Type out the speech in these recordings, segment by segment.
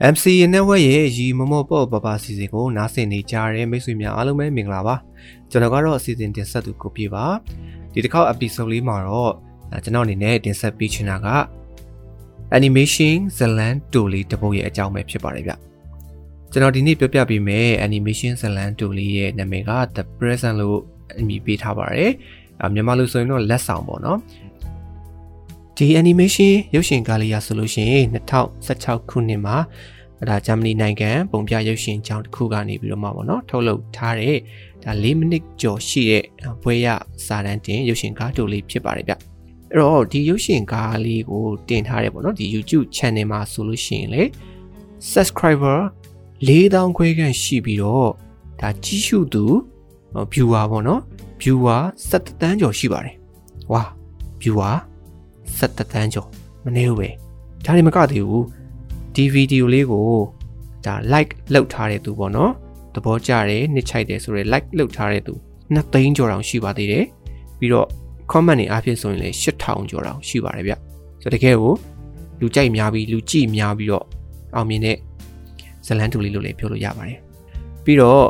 MCA Network ရဲ့ရီမမော့ပေါ့ပပစီစဉ်ကိုနားဆင်နေကြတဲ့မိတ်ဆွေများအားလုံးပဲမင်္ဂလာပါကျွန်တော်ကတော့အစီအစဉ်တင်ဆက်သူကိုပြေပါဒီတစ်ခေါက် episode လေးမှာတော့ကျွန်တော်အနေနဲ့တင်ဆက်ပေးချင်တာက animation ဇလန်တူလေးတစ်ပုဒ်ရဲ့အကြောင်းပဲဖြစ်ပါတယ်ဗျကျွန်တော်ဒီနေ့ပြောပြပေးမယ် animation ဇလန်တူလေးရဲ့နာမည်က The Present လို့အမည်ပေးထားပါတယ်မြန်မာလိုဆိုရင်တော့လက်ဆောင်ပေါ့နော် ဒီ animation ရုပ်ရှင်ကားလေးရဆိုလို့ရှိရင်2016ခုနှစ်မှာဒါဂျာမနီနိုင်ငံပုံပြရုပ်ရှင်ကျောင်းတစ်ခုကနေပြီးတော့မှပေါ့နော်ထုတ်လုပ်ထားတဲ့ဒါ၄မိနစ်ကျော်ရှိတဲ့ဘွဲရစာတန်းတင်ရုပ်ရှင်ကားတိုလေးဖြစ်ပါတယ်ဗျအဲ့တော့ဒီရုပ်ရှင်ကားလေးကိုတင်ထားတယ်ပေါ့နော်ဒီ YouTube channel မှာဆိုလို့ရှိရင်လေ subscriber 4000ခွဲခန့်ရှိပြီးတော့ဒါကြီးစုသူ viewer ပေါ့နော် viewer 17တန်းကျော်ရှိပါတယ်ဝါ viewer 17တန်းကျော်မနေဘူးပဲဒါတွေမကသေးဘူးဒီဗီဒီယိုလေးကိုဒါ like လုပ်ထားတဲ့သူပေါ့နော်သဘောကျတယ်နှစ်ချိုက်တယ်ဆိုရယ် like လုပ်ထားတဲ့သူ2သိန်းကျော်တောင်ရှိပါသေးတယ်ပြီးတော့ comment တွေအားဖြင့်ဆိုရင်လည်း8000ကျော်တောင်ရှိပါတယ်ဗျဆိုတော့တကယ်ကိုလူကြိုက်များပြီးလူကြည့်များပြီးတော့အောင်မြင်တဲ့ဇလန်တူလေးလို့လည်းပြောလို့ရပါတယ်ပြီးတော့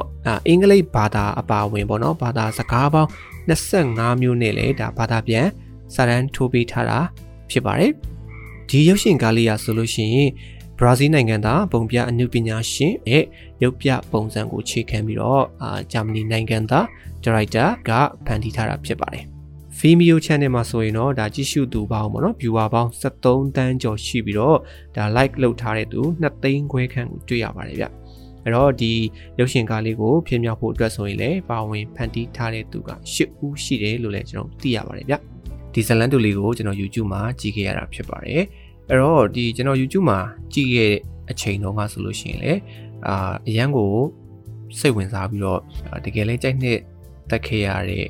အင်္ဂလိပ်ဘာသာအပါအဝင်ပေါ့နော်ဘာသာစကားပေါင်း25မျိုးနဲ့လည်းဒါဘာသာပြန် စာတန်းထိုးပေးထားတာဖြစ်ပါတယ်ဒီရုပ်ရှင်ကားလေးရဆိုလို့ရှိရင်ဘရာဇီးနိုင်ငံသားပုံပြအနုပညာရှင်ရဲ့ရုပ်ပြပုံစံကိုခြေခံပြီးတော့အာဂျာမနီနိုင်ငံသားဒါရိုက်တာကဖန်တီးထားတာဖြစ်ပါတယ် Vimeo channel မှာဆိုရင်တော့ဒါကြည့်ရှုသူပေါင်းပေါ့နော် viewer ပေါင်း73တန်းကျော်ရှိပြီးတော့ဒါ like လုပ်ထားတဲ့သူ2သိန်းခွဲခန့်ကိုတွေ့ရပါတယ်ဗျအဲ့တော့ဒီရုပ်ရှင်ကားလေးကိုပြင်မြောက်ဖို့အတွက်ဆိုရင်လည်းပါဝင်ဖန်တီးထားတဲ့သူက10ဦးရှိတယ်လို့လည်းကျွန်တော်သိရပါတယ်ဗျ ဒီဇလန်တူလေးကိုကျွန်တော် YouTube မှာကြည့်ခဲ့ရတာဖြစ်ပါတယ်အဲ့တော့ဒီကျွန်တော် YouTube မှာကြည့်ခဲ့တဲ့အချိန်တုန်းကဆိုလို့ရှိရင်လေအာအရန်ကိုစိတ်ဝင်စားပြီးတော့တကယ်လဲကြိုက်နှစ်တက်ခဲ့ရတဲ့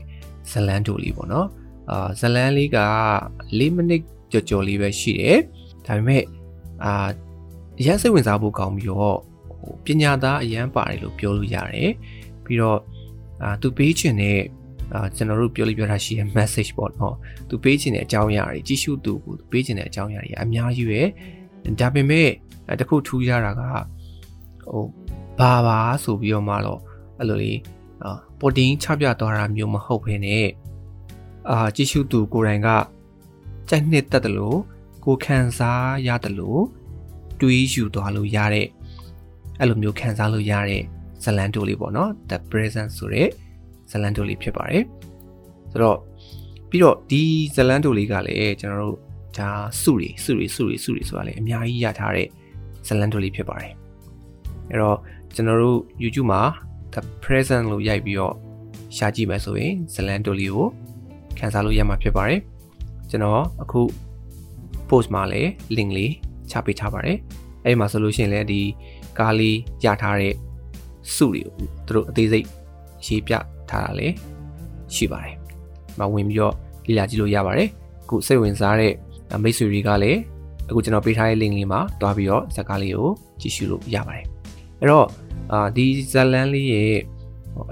ဇလန်တူလေးပေါ့နော်အာဇလန်လေးက၄မိနစ်ကြော်ကြော်လေးပဲရှိတယ်ဒါပေမဲ့အာအရန်စိတ်ဝင်စားဖို့ကောင်းပြီးတော့ဟိုပညာသားအရန်ပါတယ်လို့ပြောလို့ရတယ်ပြီးတော့အာသူပေးချင်တဲ့ အာကျွန်တော်တို့ပြောလို့ပြောတာရှိတဲ့ message ပေါ့နော်သူပေးချင်တဲ့အကြောင်းအရာတွေကြီးစုသူကိုပေးချင်တဲ့အကြောင်းအရာတွေအများကြီးပဲဒါပေမဲ့တခုထူးခြားတာကဟိုဘာပါဆိုပြီးတော့မှတော့အဲ့လိုလေးအာပေါ်တင်ချပြသွားတာမျိုးမဟုတ်ဘဲနဲ့အာကြီးစုသူကိုယ်တိုင်ကကြိုက်နှစ်တက်တယ်လို့ကိုခံစားရတယ်လို့တွေးယူသွားလို့ရတဲ့အဲ့လိုမျိုးခံစားလို့ရတဲ့ဇလန်တိုလေးပေါ့နော် the present ဆိုတဲ့ ဇလန်တိုလေးဖြစ်ပါတယ်ဆိုတော့ပြီးတော့ဒီဇလန်တိုလေးကလည်းကျွန်တော်တို့ဒါစုတွေစုတွေစုတွေစုတွေဆိုတာလည်းအများကြီးရထားတဲ့ဇလန်တိုလေးဖြစ်ပါတယ်အဲ့တော့ကျွန်တော်တို့ YouTube မှာ the present လို့ရိုက်ပြီးတော့ရှာကြည့်မယ်ဆိုရင်ဇလန်တိုလေးကိုခန်းစားလို့ရမှာဖြစ်ပါတယ်ကျွန်တော်အခု post မှာလည်း link လေးချပေးထားပါတယ်အဲ့ဒီမှာဆိုလို့ရှိရင်လည်းဒီကားလေးရထားတဲ့စုတွေကိုသူတို့အသေးစိတ်ရေးပြ ထားတာလည်းရှိပါတယ်။မဝင်ပြီးတော့လေ့လာကြည့်လို့ရပါတယ်။အခုစိတ်ဝင်စားတဲ့မိတ်ဆွေတွေကလည်းအခုကျွန်တော်ပေးထားတဲ့ link လေးမှာတွားပြီးတော့ဇာတ်ကားလေးကိုကြည့်ရှုလို့ရပါတယ်။အဲ့တော့အာဒီဇလန်လေးရဲ့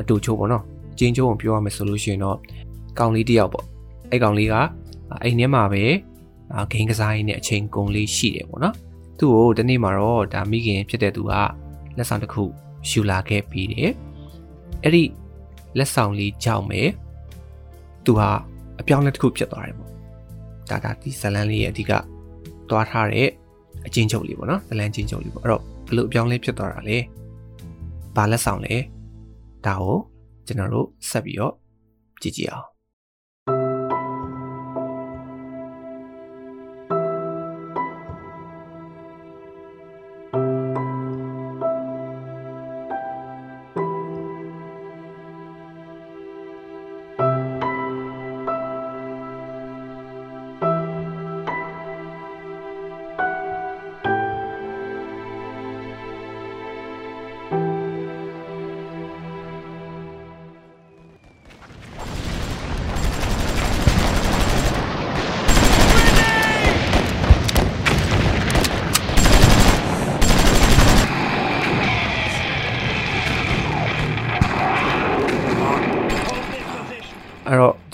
အတူချိုးပေါ့နော်။ကျင်းချိုးကိုပြောရမယ်ဆိုလို့ရှိရင်တော့ကောင်လေးတယောက်ပေါ့။အဲ့ကောင်လေးကအိမ်ထဲမှာပဲဂိမ်းကစားရင်းနဲ့အချိန်ကုန်လေးရှိတယ်ပေါ့နော်။သူ့ကိုဒီနေ့မှာတော့ဒါမိခင်ဖြစ်တဲ့သူကလက်ဆောင်တစ်ခုယူလာခဲ့ပြီးတယ်။အဲ့ဒီ လက်ဆောင်လေးကြောင့်ပဲသူဟာအပြောင်းလဲတစ်ခုဖြစ်သွားတယ်ပေါ့ဒါဒါဒီဇလန်လေးရဲ့အဓိကသွားထားတဲ့အချင်းချုပ်လေးပေါ့နော်ဇလန်ချင်းချုပ်လေးပေါ့အဲ့တော့ဘလို့အပြောင်းလဲဖြစ်သွားတာလဲဘာလက်ဆောင်လဲဒါကိုကျွန်တော်တို့ဆက်ပြီးတော့ကြည့်ကြည့်အောင်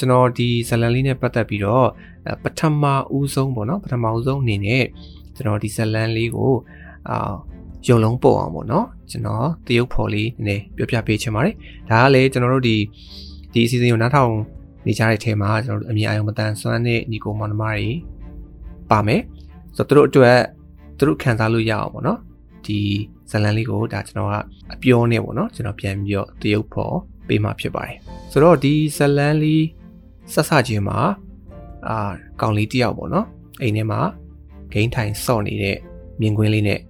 ကျွန်တော်ဒီဇလန်လေးနဲ့ပတ်သက်ပြီးတော့ပထမဦးဆုံးပေါ့နော်ပထမဦးဆုံးအနေနဲ့ကျွန်တော်ဒီဇလန်လေးကိုအာရုံလုံးပို့အောင်ပေါ့နော်ကျွန်တော်တရုပ်ဖော်လေးနည်းပြောပြပေးချင်ပါတယ်ဒါကလည်းကျွန်တော်တို့ဒီဒီအစီအစဉ်ကိုနားထောင်နေကြတဲ့ထဲမှာကျွန်တော်တို့အမြင်အာရုံမတန်ဆွမ်းတဲ့ညီကိုမောင်နှမတွေပါမယ်ဆိုတော့သူတို့အတွက်သူတို့ခံစားလို့ရအောင်ပေါ့နော်ဒီဇလန်လေးကိုဒါကျွန်တော်ကအပြောနဲ့ပေါ့နော်ကျွန်တော်ပြန်ပြီးတော့တရုပ်ဖော်ပေးမှဖြစ်ပါတယ်ဆိုတော့ဒီဇလန်လေး ဆက်ဆချင်းမှာအာကောင်လေးတယောက်ပေါ့နော်အိမ်ထဲမှာဂိမ်းထိုင်စော့နေတဲ့မြင်ကွင်းလေးနဲ့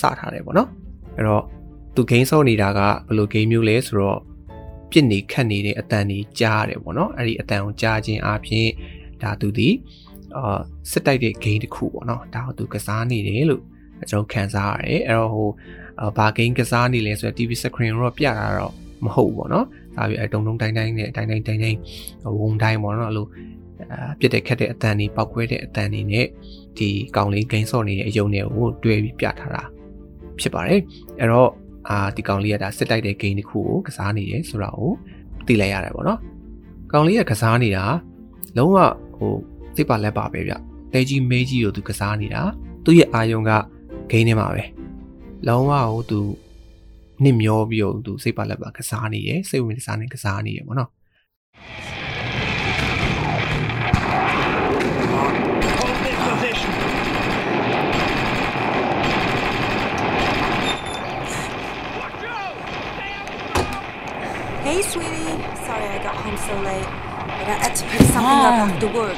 စထားတယ်ပေါ့နော်အဲ့တော့သူဂိမ်းစော့နေတာကဘယ်လိုဂိမ်းမျိုးလဲဆိုတော့ပြစ်နေခတ်နေတဲ့အတန်ကြီးကြားရတယ်ပေါ့နော်အဲ့ဒီအတန်ကိုကြားခြင်းအပြင်ဒါသူဒီအာစစ်တိုက်တဲ့ဂိမ်းတစ်ခုပေါ့နော်ဒါကိုသူကစားနေတယ်လို့ကျွန်တော်ခံစားရတယ်အဲ့တော့ဟိုဘာဂိမ်းကစားနေလဲဆိုတော့ TV screen တော့ပြတာတော့ မဟုတ်ဘူးပေါ့နော်ဒါပြီးအဲတုံတုံတိုင်းတိုင်းနဲ့တိုင်းတိုင်းတိုင်းတိုင်းဝုံတိုင်းပေါ့နော်အဲ့လိုအာပြစ်တဲ့ခက်တဲ့အတန်တွေပောက်ခွဲတဲ့အတန်တွေနဲ့ဒီကောင်လေးဂိမ်းဆော့နေတဲ့အယုံတွေကိုတွဲပြီးပြထားတာဖြစ်ပါတယ်အဲ့တော့အာဒီကောင်လေးကဒါစစ်တိုက်တဲ့ဂိမ်းတစ်ခုကိုကစားနေတယ်ဆိုတာကိုသိလိုက်ရတယ်ပေါ့နော်ကောင်လေးကကစားနေတာလုံးဝဟိုစိတ်ပါလက်ပါပဲဗျတဲကြီးမေးကြီးကိုသူကစားနေတာသူ့ရဲ့အာယုံကဂိမ်းထဲမှာပဲလုံးဝဟိုသူ နစ်မျောပြီးတော့သူစိတ်ပါလက်ပါကစားနေရယ်စိတ်ဝင်စားနေကစားနေရယ်ပေါ့နော် Hey, sweetie. Sorry I got home so late, but I had to pick something up Mom. after work.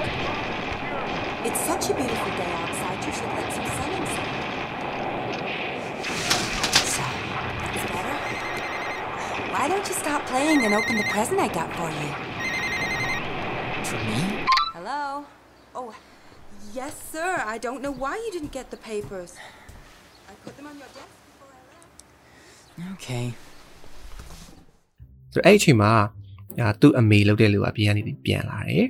It's such a beautiful day outside. Why don't you stop playing and open the present I got for you? For me? Hello? Oh, yes, sir. I don't know why you didn't get the papers. I put them on your desk before I left. Okay. ဆိုတော့အဲ့အချိန်မှာအာသူ့အမေလုပ်တဲ့လူကပြန်ကနေပြီးပြန်လာတယ်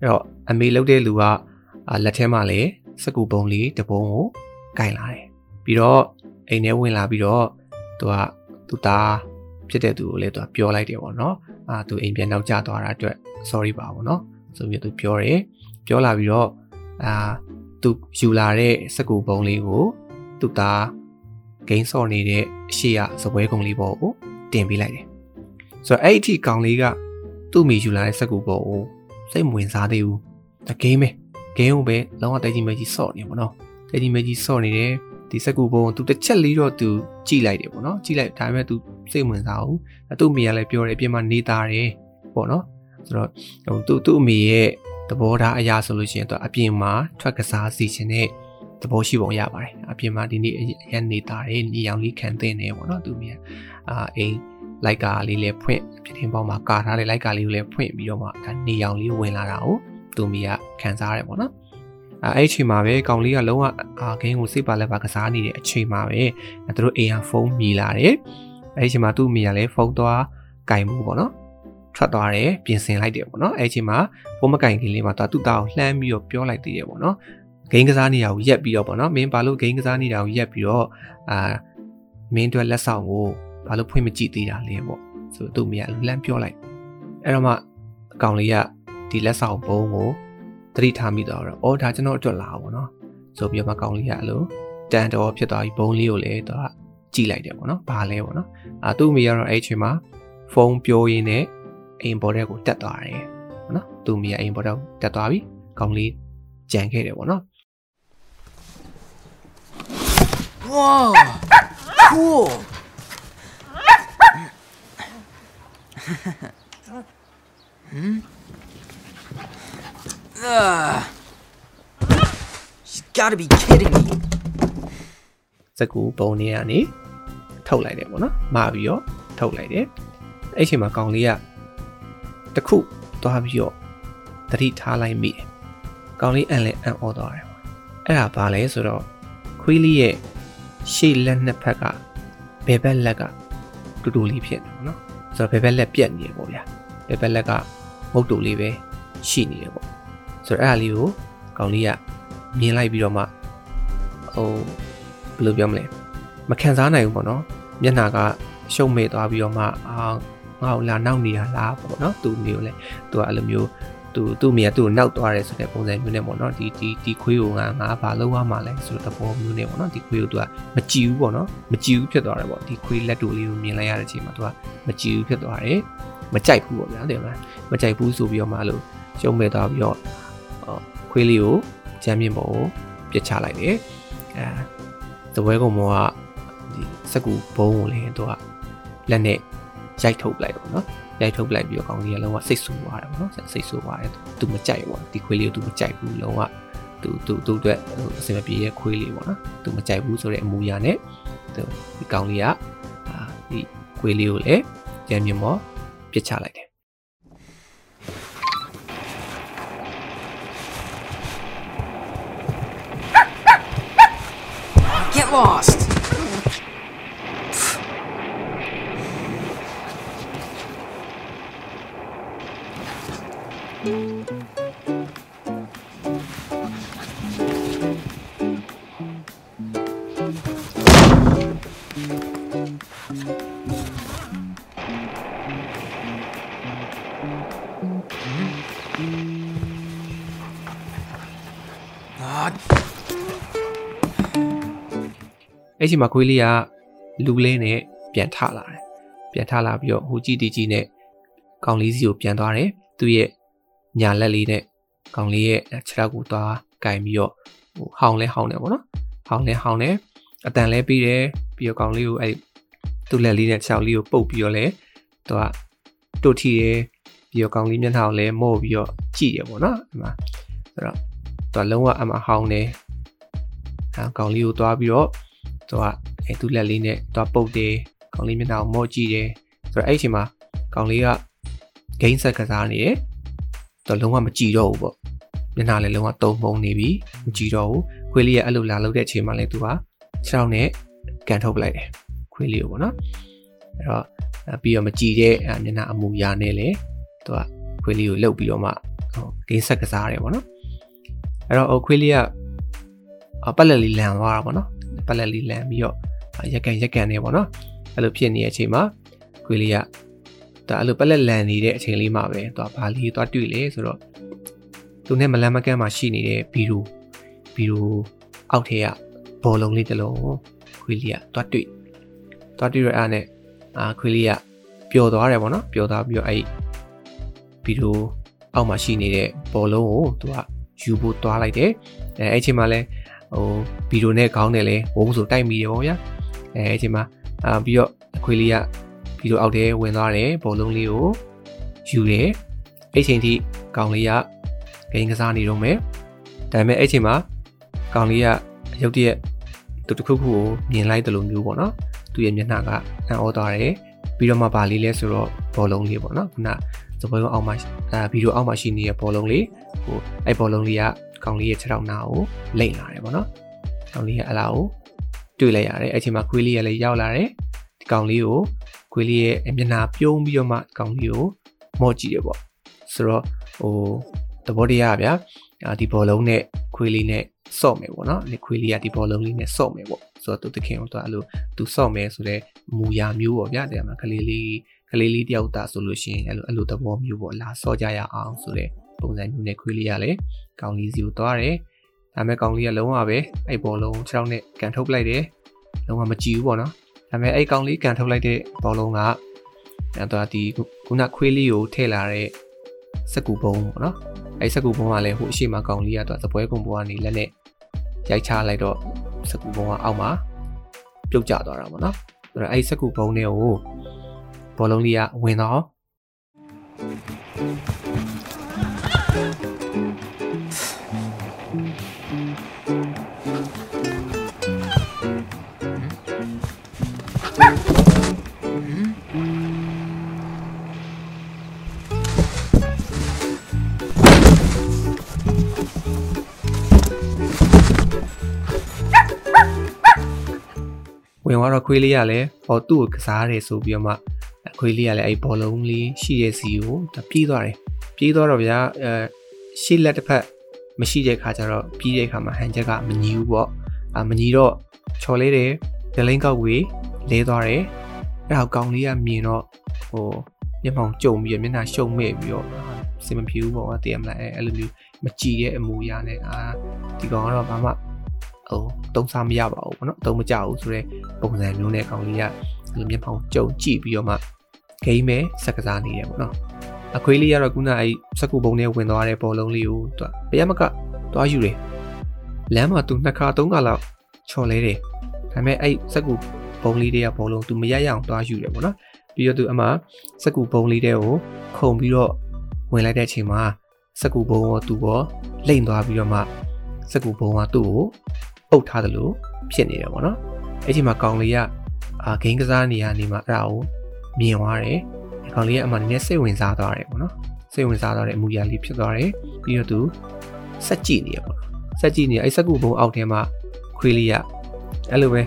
အဲ့တော့အမေလုပ်တဲ့လူကအာလက်ထဲမှာလည်းစကူပုံလေးတစ်ပုံကိုကင်လာတယ်ပြီးတော့အိမ်ထဲဝင်လာပြီးတော့သူကသူ့သား ဖြစ်တဲ့သူကိုလည်းသူကပြောလိုက်တယ်ပေါ့နော်အာသူအိမ်ပြန်နောက်ကျသွားတာအတွက် sorry ပါပေါ့နော်ဆိုပြီးသူပြောတယ်ပြောလာပြီးတော့အာသူယူလာတဲ့စကူပုံလေးကိုသူ့သားဂိမ်းဆော့နေတဲ့အရှိရစပွဲကုံလေးပေါ်ကိုတင်ပေးလိုက်တယ်ဆိုတော့အဲ့အထိကောင်လေးကသူ့မိယူလာတဲ့စက်ကူပေါ်ကိုစိတ်မဝင်စားသေးဘူးတဂိမ်းပဲဂိမ်းကိုပဲလောကတိုက်ကြီးမကြီးဆော့နေပေါ့နော်တိုက်ကြီးမကြီးဆော့နေတယ် ဒီစက်ကူပေါ်ကိုသူတစ်ချက်လေးတော့သူကြည့်လိုက်တယ်ပေါ့နော်ကြည့်လိုက်ဒါပေမဲ့သူစိတ်မဝင်စားဘူးသူ့မိကလည်းပြောတယ်အပြင်မှာနေသားတယ်ပေါ့နော်ဆိုတော့ဟိုသူ့သူ့အမိရဲ့သဘောထားအရာဆိုလို့ရှိရင်သူအပြင်မှာထွက်ကစားစီခြင်းနဲ့သဘောရှိပုံရပါတယ်အပြင်မှာဒီနေ့ရန်နေသားတယ်နေရောင်လေးခံတဲ့နေပေါ့နော်သူ့မိကအာအိမ်လိုက်ကာလေးလည်းဖွင့်ဖြစ်တင်ပေါင်းမှာကာထားတဲ့လိုက်ကာလေးကိုလည်းဖွင့်ပြီးတော့မှဒါနေရောင်လေးဝင်လာတာကိုသူမီကခံစားရတယ်ပေါ့နော် အဲအဲ့အချိန်မှာပဲကောင်လေးကလုံးဝအာဂိမ်းကိုစိတ်ပါလက်ပါကစားနေတဲ့အချိန်မှာပဲအဲသူတို့အိမ်ကဖုန်းမြည်လာတယ်အဲ့ဒီအချိန်မှာသူ့မိကလည်းဖုန်းသွားကင်မှုပေါ့နော်ထွက်သွားတယ်ပြင်ဆင်လိုက်တယ်ပေါ့နော်အဲ့ဒီအချိန်မှာဖုန်းမကင်ခင်လေးမှာသူ့သားကိုလှမ်းပြီးတော့ပြောလိုက်သေးတယ်ပေါ့နော်ဂိမ်းကစားနေတာကိုရက်ပြီးတော့ပေါ့နော်မင်းဘာလို့ဂိမ်းကစားနေတာကိုရက်ပြီးတော့အာမင်းတို့လက်ဆောင်ကိုဘာလို့ဖွင့်မကြည့်သေးတာလဲပေါ့ဆိုသူ့မိကလမ်းပြောလိုက်အဲ့တော့မှအကောင်လေးကဒီလက်ဆောင်ဘုံကို သတိထားမိတော့အော်ဒါကျွန်တော်အတွက်လာပေါ့နော်ဆိုပြီးတော့မှကောင်လေးကအဲ့လိုတန်တော်ဖြစ်သွားပြီးဘုံလေးကိုလည်းသူကကြည့်လိုက်တယ်ပေါ့နော်ဘာလဲပေါ့နော်အာသူ့မိကတော့အဲ့ချိန်မှာဖုန်းပြောရင်းနဲ့အိမ်ပေါ်တဲ့ကိုတက်သွားတယ်ပေါ့နော်သူ့မိကအိမ်ပေါ်တဲ့ကိုတက်သွားပြီးကောင်လေးကြံခဲ့တယ်ပေါ့နော် Whoa! cool! hmm? Ugh. She's gotta be kidding me. စကူပုံနေရနေထုတ်လိုက်တယ်ပေါ့နော်မှာပြီးတော့ထုတ်လိုက်တယ်အဲ့ချိန်မှာကောင်လေးကတခုသွားပြီးတော့တတိထားလိုက်မိတယ်ကောင်လေးအန်လဲအန်အော်သွားတယ်ပေါ့အဲ့ဒါဘာလဲဆိုတော့ခွေးလေးရဲ့ရှေ့လက်နှစ်ဖက်ကဘယ်ဘက်လက်ကတူတူလေးဖြစ်နေပေါ့နော်ဆိုတော့ဘယ်ဘက်လက်ပြက်နေတယ်ပေါ့ဗျာဘယ်ဘက်လက်ကမုတ်တူလေးပဲရှိနေတယ်ပေါ့ ဆိုတော့အဲ့ဒါလေးကိုကောင်လေးကမြင်လိုက်ပြီးတော့မှဟိုဘယ်လိုပြောမလဲမခံစားနိုင်ဘူးပေါ့နော်မျက်နှာကရှုံ့မဲ့သွားပြီးတော့မှအာငါ့ကိုလာနောက်နေတာလားပေါ့နော်သူမျိုးလဲသူကအဲ့လိုမျိုးသူသူ့မိကသူ့ကိုနောက်သွားတယ်ဆိုတဲ့ပုံစံမျိုးနဲ့ပေါ့နော်ဒီဒီဒီခွေးကိုငါငါဘာလုပ်ရမှာလဲဆိုတဲ့သဘောမျိုးနဲ့ပေါ့နော်ဒီခွေးကိုသူကမကြည့်ဘူးပေါ့နော်မကြည့်ဘူးဖြစ်သွားတယ်ပေါ့ဒီခွေးလက်တူလေးကိုမြင်လိုက်ရတဲ့အချိန်မှာသူကမကြည့်ဘူးဖြစ်သွားတယ်မကြိုက်ဘူးပေါ့ဗျာတဲ့မလားမကြိုက်ဘူးဆိုပြီးတော့မှအဲ့လိုရှုံးမဲ့သွားပြီးတော့ ခွေးလေးကိုချမ်းမြင့်ပေါ်ကိုပြစ်ချလိုက်တယ်အဲသပွဲကုံမောကဒီစက်ကူဘုံကိုလည်းသူကလက်နဲ့ရိုက်ထုတ်လိုက်တော့နော်ရိုက်ထုတ်လိုက်ပြီးတော့ကောင်းကြီးကလုံးဝစိတ်ဆူသွားတယ်ပေါ့နော်စိတ်ဆူသွားတယ်သူမကြိုက်ဘူးပေါ့ဒီခွေးလေးကိုသူမကြိုက်ဘူးလုံးဝသူသူသူအတွက်အစင်မပြေရဲ့ခွေးလေးပေါ့နော်သူမကြိုက်ဘူးဆိုတဲ့အမူအရာနဲ့သူဒီကောင်းလေးကအာဒီခွေးလေးကိုလည်းကြမ်းမြင်မောပြစ်ချလိုက် အဲ့ချိန်မှာခွေးလေးကလူလေးနဲ့ပြန်ထလာတယ်ပြန်ထလာပြီးတော့ဟိုကြည့်တီကြည့်နဲ့ကောင်လေးစီကိုပြန်သွားတယ်သူ့ရဲ့ညာလက်လေးနဲ့ကောင်လေးရဲ့ခြေထောက်ကိုသွားကင်ပြီးတော့ဟိုဟောင်းလဲဟောင်းတယ်ပေါ့နော်ဟောင်းလဲဟောင်းတယ်အတန်လဲပြီးတယ်ပြီးတော့ကောင်လေးကိုအဲ့သူ့လက်လေးနဲ့ခြေထောက်လေးကိုပုတ်ပြီးတော့လဲသူကတို့ထီတယ်ပြီးတော့ကောင်လေးမျက်နှာကိုလဲမော့ပြီးတော့ကြည့်ရပေါ့နော်အဲ့မှာဆိုတော့သူကလုံးဝအမှဟောင်းတယ်အဲကောင်လေးကိုသွားပြီးတော့ သူကအဲသူ့လက်လေးနဲ့သွားပုတ်တယ်ကောင်လေးမျက်နှာကိုမော့ကြည့်တယ်ဆိုတော့အဲ့ဒီအချိန်မှာကောင်လေးကဂိမ်းဆက်ကစားနေတယ်သူလုံးဝမကြည့်တော့ဘူးပေါ့မျက်နှာလည်းလုံးဝတုံမှုံနေပြီမကြည့်တော့ဘူးခွေးလေးကအဲ့လိုလာလို့တဲ့အချိန်မှာလည်းသူကခြေထောက်နဲ့ကန်ထုတ်ပလိုက်တယ်ခွေးလေးကိုပေါ့နော်အဲ့တော့ပြီးတော့မကြည့်တဲ့မျက်နှာအမူအရာနဲ့လည်းသူကခွေးလေးကိုလှုပ်ပြီးတော့မှဟိုဂိမ်းဆက်ကစားတယ်ပေါ့နော်အဲ့တော့ဟိုခွေးလေးကပတ်လက်လေးလန်သွားတာပေါ့နော် ပတ်လက်လေးလန်ပြီးတော့ရက်ကန်ရက်ကန်နေပေါ့နော်အဲ့လိုဖြစ်နေတဲ့အချိန်မှာခွေးလေးကဒါအဲ့လိုပတ်လက်လန်နေတဲ့အချိန်လေးမှာပဲသူကဘာလေးသွားတွေ့လေဆိုတော့သူနဲ့မလန်မကန်းမှာရှိနေတဲ့ဘီရူဘီရူအောက်ထဲကဘောလုံးလေးတစ်လုံးခွေးလေးကသွားတွေ့သွားတွေ့ရအားနဲ့အာခွေးလေးကပျော်သွားတယ်ပေါ့နော်ပျော်သွားပြီးတော့အဲ့ဘီရူအောက်မှာရှိနေတဲ့ဘောလုံးကိုသူကယူဖို့သွားလိုက်တယ်အဲအဲ့ချိန်မှာလဲ ဟိုဗီဒီယိုနဲ့ခေါင်းနဲ့လဲဝုန်းဆိုတိုက်မိတယ်ပေါ့ဗျာအဲအဲ့ချိန်မှာအာပြီးတော့အခွေလေးကဗီဒီယိုအောက်ထဲဝင်သွားတယ်ဘောလုံးလေးကိုယူတယ်အဲ့ချိန်ထိကောင်လေးကဂိမ်းကစားနေတော့မယ်ဒါပေမဲ့အဲ့ချိန်မှာကောင်လေးကရုတ်တရက်သူတစ်ခုခုကိုမြင်လိုက်တယ်လို့မျိုးပေါ့နော်သူ့ရဲ့မျက်နှာကအံ့ဩသွားတယ်ပြီးတော့မှဗာလေးလဲဆိုတော့ဘောလုံးလေးပေါ့နော်ခုနစပွဲအောင်မှာအဲဗီဒီယိုအောက်မှာရှိနေတဲ့ဘောလုံးလေးဟိုအဲ့ဘောလုံးလေးက ကောင်လေးရဲ့ခြေထောက်နာကိုလိမ့်လာတယ်ပေါ့နော်ကောင်လေးရဲ့အလားကိုတွေ့လိုက်ရတယ်အဲ့ချိန်မှာခွေးလေးကလည်းရောက်လာတယ်ဒီကောင်လေးကိုခွေးလေးရဲ့မျက်နှာပြုံးပြီးတော့မှကောင်လေးကိုမော့ကြည့်တယ်ပေါ့ဆိုတော့ဟိုသဘောတရားဗျာဒီဘောလုံးနဲ့ခွေးလေးနဲ့စော့မယ်ပေါ့နော်ဒီခွေးလေးကဒီဘောလုံးလေးနဲ့စော့မယ်ပေါ့ဆိုတော့သူတခင်ကိုသူအဲ့လိုသူစော့မယ်ဆိုတော့မူရာမျိုးပေါ့ဗျာတဲ့မှာကလေးလေးကလေးလေးတယောက်တာဆိုလို့ရှိရင်အဲ့လိုအဲ့လိုသဘောမျိုးပေါ့လာစော့ကြရအောင်ဆိုတဲ့ ပုံစံမျိုးနဲ့ခွေးလေးကလည်းကောင်လေးစီကိုသွားတယ်ဒါပေမဲ့ကောင်လေးကလုံးဝပဲအဲ့ဘောလုံး6နဲ့ကန်ထုတ်လိုက်တယ်လုံးဝမကြည့်ဘူးပေါ့နော်ဒါပေမဲ့အဲ့ကောင်လေးကန်ထုတ်လိုက်တဲ့ဘောလုံးကအဲ့တော့ဒီခုနခွေးလေးကိုထည့်လာတဲ့စက်ကူပုံပေါ့နော်အဲ့စက်ကူပုံကလည်းဟိုအရှိမကောင်လေးကတော့သပွဲကုံပေါ်ကနေလက်နဲ့ရိုက်ချလိုက်တော့စက်ကူပုံကအောက်မှာပြုတ်ကျသွားတာပေါ့နော်အဲ့တော့အဲ့စက်ကူပုံတွေကိုဘောလုံးလေးကဝင်တော့ ဝင်သွားတော့ခွေးလေးကလည်းဟောသူ့ကိုကစားတယ်ဆိုပြီးတော့မှခွေးလေးကလည်းအဲ့ဘောလုံးလေးရှိတဲ့စီကိုပြေးသွားတယ်ပြေးသွားတော့ဗျာအဲရှေ့လက်တစ်ဖက်မရှိတဲ့ခါကျတော့ပြေးတဲ့ခါမှာဟန်ချက်ကမညီဘူးပေါ့အာမညီတော့ချော်လေးတယ်ဒလိန်ကောက်ဝေးလဲသွားတယ်အဲ့ဒါကောင်လေးကမြင်တော့ဟိုမျက်မှောင်ကြုံပြီးမျက်နှာရှုံမဲ့ပြီးတော့စင်မပြေဘူးပေါ့ကွာတည်ရမလားအဲအဲ့လိုမျိုးမကြည်တဲ့အမူအရာနဲ့အာဒီကောင်ကတော့ဘာမှ ဟိုတုံးစားမရပါဘူးပေါ့နော်အတုံးမကြဘူးဆိုတော့ပုံစံမျိုးနဲ့ကောင်လေးကဒီမျက်ပေါင်ကြုံကြည့်ပြီးတော့မှဂိမ်းပဲစက်ကစားနေတယ်ပေါ့နော်အခွေးလေးကတော့ခုနအဲ့စက်ကူပုံထဲဝင်သွားတဲ့ဘောလုံးလေးကိုသူကဘယ်မှကသွားယူတယ်လမ်းမှာသူနှစ်ခါသုံးခါလောက်ချော်လဲတယ်ဒါပေမဲ့အဲ့စက်ကူပုံလေးတွေကဘောလုံးသူမရရအောင်သွားယူတယ်ပေါ့နော်ပြီးတော့သူအမှစက်ကူပုံလေးတွေကိုခုံပြီးတော့ဝင်လိုက်တဲ့အချိန်မှာစက်ကူပုံကသူ့ကိုလိမ့်သွားပြီးတော့မှစက်ကူပုံကသူ့ကို အုပ်ထားတယ်လို့ဖြစ်နေတယ်ပေါ့နော်အဲ့ဒီမှာကောင်လေးကအာဂိမ်းကစားနေရနေမှာအဲ့ဒါကိုမြင်သွားတယ်ဒီကောင်လေးကအမှနည်းနည်းစိတ်ဝင်စားသွားတယ်ပေါ့နော်စိတ်ဝင်စားသွားတဲ့အမူအရာလေးဖြစ်သွားတယ်ပြီးတော့သူစက်ကြည့်နေရပေါ့စက်ကြည့်နေအဲ့စက်ကူပုံအောက်ထဲမှာခွေးလေးကအဲ့လိုပဲ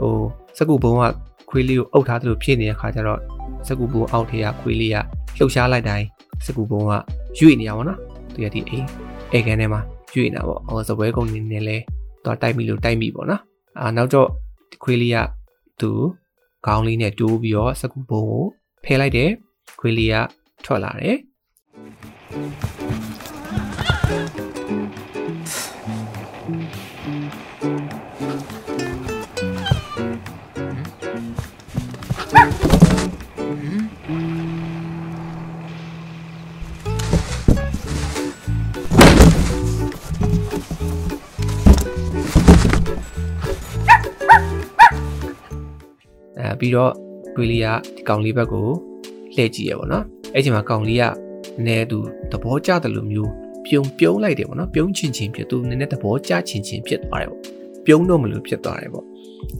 ဟိုစက်ကူပုံကခွေးလေးကိုအုပ်ထားတယ်လို့ဖြစ်နေတဲ့ခါကျတော့စက်ကူပုံအောက်ထဲကခွေးလေးကလှုပ်ရှားလိုက်တိုင်းစကူပုံကရွေ့နေရပါတော့သူရဒီအိမ်အဲကန်ထဲမှာရွေ့နေတာပေါ့ဟောစပွဲကုန်းနေနေလဲ တော့တိုက်မိလို့တိုက်မိပေါ့နော်အာနောက်တော့ခွေးလေးကသူခေါင်းလေးနဲ့တိုးပြီးတော့စကူပုံကိုဖယ်လိုက်တယ်ခွေးလေးကထွက်လာတယ် ပြီးတော့ကွေလီကဒီကောင်လေးဘက်ကိုလှည့်ကြည့်ရပေါ့နော်အဲ့ချိန်မှာကောင်လေးကနည်းသူသဘောကျတယ်လို့မျိုးပြုံပြုံးလိုက်တယ်ပေါ့နော်ပြုံးချင်ချင်ဖြစ်သူနည်းနည်းသဘောကျချင်ချင်ဖြစ်သွားတယ်ပေါ့ပြုံးတော့မလို့ဖြစ်သွားတယ်ပေါ့ဒါ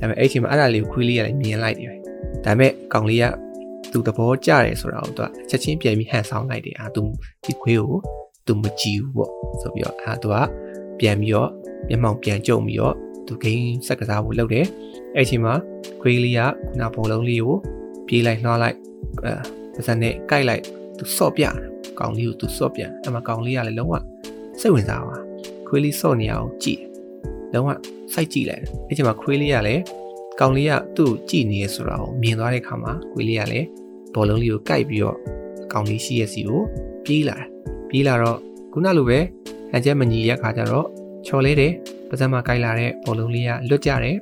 ပေမဲ့အဲ့ချိန်မှာအဲ့ဒါလေးကိုခွေးလေးကလည်းမြင်လိုက်တယ်ဒါပေမဲ့ကောင်လေးကသူသဘောကျတယ်ဆိုတာကိုသူကချက်ချင်းပြန်ပြီးဟန်ဆောင်လိုက်တယ်အာသူဒီခွေးကိုသူမကြည့်ဘူးပေါ့ဆိုပြီးတော့အာသူကပြန်ပြီးတော့မျက်မှောင်ပြန်ကြုံပြီးတော့သူဂိမ်းဆက်ကစားဖို့လုပ်တယ် အဲ့ချိန်မှာခွေးလေးကနာဘောလုံးလေးကိုပြေးလိုက်နှွားလိုက်အဲပါစံနဲ့ကိုက်လိုက်သူစော့ပြတယ်ကောင်လေးကိုသူစော့ပြအဲ့မှာကောင်လေးကလည်းလုံးဝစိတ်ဝင်စားပါခွေးလေးစော့နေအောင်ကြည့်လုံးဝစိုက်ကြည့်လိုက်တယ်အဲ့ချိန်မှာခွေးလေးကလည်းကောင်လေးကသူ့ကိုကြည့်နေရဆိုတာကိုမြင်သွားတဲ့အခါမှာခွေးလေးကလည်းဘောလုံးလေးကိုကိုက်ပြီးတော့ကောင်လေးရှိရစီကိုပြေးလာတယ်ပြေးလာတော့ခုနလိုပဲဟန်ချက်မညီရက်ခါကျတော့ချော်လဲတယ်ပါစံမှာကိုက်လာတဲ့ဘောလုံးလေးကလွတ်ကြတယ်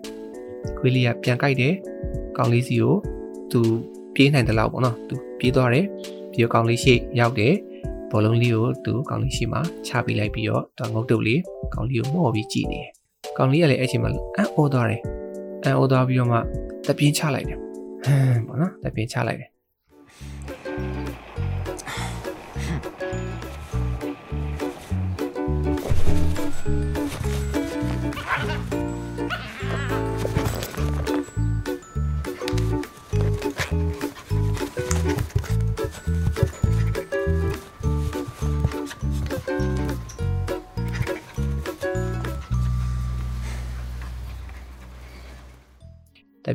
ခွေးလေးကပြန်ကိုက်တယ်ကောင်လေးစီကိုသူပြေးနိုင်တယ်လို့ပေါ့နော်သူပြေးသွားတယ်ပြီးတော့ကောင်လေးရှိရောက်တယ်ဘောလုံးလေးကိုသူကောင်လေးရှိမှချပေးလိုက်ပြီးတော့သူငုတ်တုတ်လေးကောင်လေးကိုမော့ပြီးကြည့်နေတယ်ကောင်လေးကလည်းအဲ့ချိန်မှာအံ့ဩသွားတယ်အံ့ဩသွားပြီးတော့မှတပြင်းချလိုက်တယ်ဟမ်ပေါ့နော်တပြင်းချလိုက်တယ်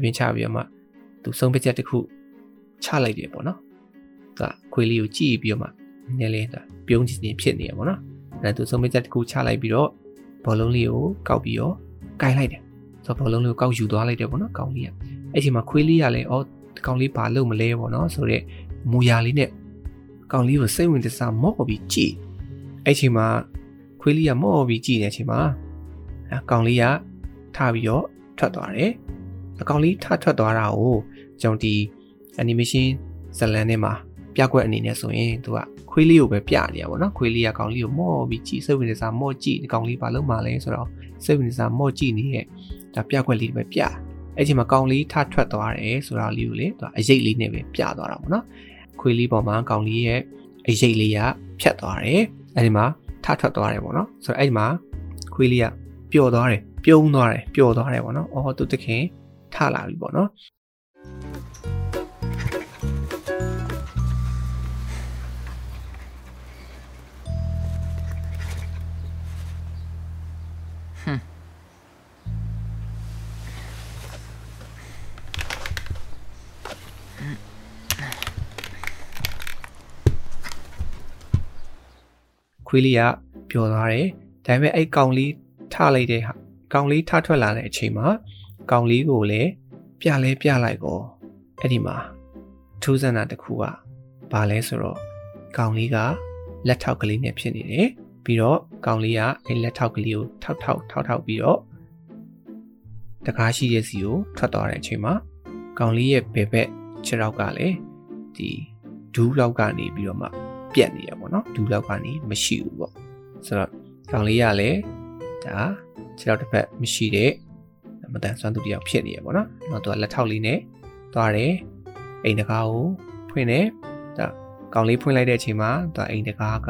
ပြင်းချပြီးတော့မှသူဆုံးဖြတ်ချက်တစ်ခုချလိုက်တယ်ပေါ့နော်သူကခွေးလေးကိုကြည့်ပြီးတော့မှနည်းနည်းဒါပြုံးချင်ဖြစ်နေရပေါ့နော်အဲသူဆုံးဖြတ်ချက်တစ်ခုချလိုက်ပြီးတော့ဘောလုံးလေးကိုကောက်ပြီးတော့ကင်လိုက်တယ်ဆိုတော့ဘောလုံးလေးကိုကောက်ယူသွားလိုက်တယ်ပေါ့နော်ကောင်လေးကအဲ့ဒီမှာခွေးလေးကလည်းအော်ကောင်လေးဘာလုပ်မလဲပေါ့နော်ဆိုတော့မူရလေးနဲ့ကောင်လေးကိုစိတ်ဝင်စားမော့ပြီးကြည့်အဲ့ဒီမှာခွေးလေးကမော့ပြီးကြည့်နေတဲ့အချိန်မှာအဲကောင်လေးကထပြီးတော့ထွက်သွားတယ် အကောင်လေးထထွက်သွားတာကိုကျွန်တော်ဒီ animation ဇလန်ထဲမှာပြကွက်အနေနဲ့ဆိုရင်သူကခွေးလေးကိုပဲပြနေရပါတော့ခွေးလေးကကောင်လေးကိုမော့ပြီးကြည့်စိတ်ဝင်စားမော့ကြည့်ဒီကောင်လေးဘာလုပ်မှလဲဆိုတော့စိတ်ဝင်စားမော့ကြည့်နေတဲ့ဒါပြကွက်လေးတွေပဲပြအဲ့ဒီမှာကောင်လေးထထွက်သွားတယ်ဆိုတာလေးကိုလေသူကအရိပ်လေးနဲ့ပဲပြသွားတာပေါ့နော်ခွေးလေးပေါ်မှာကောင်လေးရဲ့အရိပ်လေးကဖြတ်သွားတယ်အဲ့ဒီမှာထထွက်သွားတယ်ပေါ့နော်ဆိုတော့အဲ့ဒီမှာခွေးလေးကပျော်သွားတယ်ပြုံးသွားတယ်ပျော်သွားတယ်ပေါ့နော်အော်သူတခင် ထလာပြီပေါ့နော်ခွေးလေးကပျော်သွားတယ်ဒါပေမဲ့အဲ့ကောင်လေးထလိုက်တဲ့ဟာကောင်လေးထထွက်လာတဲ့အချိန်မှာ ကောင်လေးကိုလည်းပြလဲပြလိုက်ကောအဲ့ဒီမှာထူးဆန်းတာတစ်ခုကဘာလဲဆိုတော့ကောင်လေးကလက်ထောက်ကလေးနဲ့ဖြစ်နေတယ်ပြီးတော့ကောင်လေးကအဲ့လက်ထောက်ကလေးကိုထောက်ထောက်ထောက်ထောက်ပြီးတော့တကားရှိတဲ့စီကိုထွက်သွားတဲ့အချိန်မှာကောင်လေးရဲ့ဘယ်ဘက်ခြေထောက်ကလည်းဒီဒူးလောက်ကနေပြီးတော့မှပြက်နေရပေါ့နော်ဒူးလောက်ကနေမရှိဘူးပေါ့ဆိုတော့ကောင်လေးကလည်းဒါခြေထောက်တစ်ဖက်မရှိတဲ့ မတန်ဆွမ်းသူတယောက်ဖြစ်နေရပေါ့နော်။နောက်သူကလက်ထောက်လေးနဲ့သွားတယ်။အိမ်တကားကိုဖွင့်တယ်။ဒါကောင်လေးဖွင့်လိုက်တဲ့အချိန်မှာသူအိမ်တကားက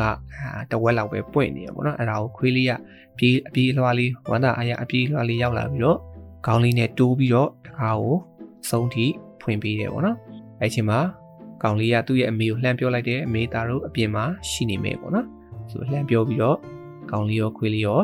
တဝက်လောက်ပဲပွင့်နေရပေါ့နော်။အဲ့ဒါကိုခွေးလေးကပြေးအပြေးလွှားလေးဝမ်းသာအားရအပြေးလွှားလေးရောက်လာပြီးတော့ခေါင်းလေးနဲ့တိုးပြီးတော့တကားကိုဆုံးထိဖွင့်ပေးတယ်ပေါ့နော်။အဲ့ချိန်မှာကောင်လေးကသူ့ရဲ့အမေကိုလှမ်းပြောလိုက်တယ်အမေသားတို့အပြင်မှာရှိနေမယ်ပေါ့နော်။ဆိုလှမ်းပြောပြီးတော့ကောင်လေးရောခွေးလေးရော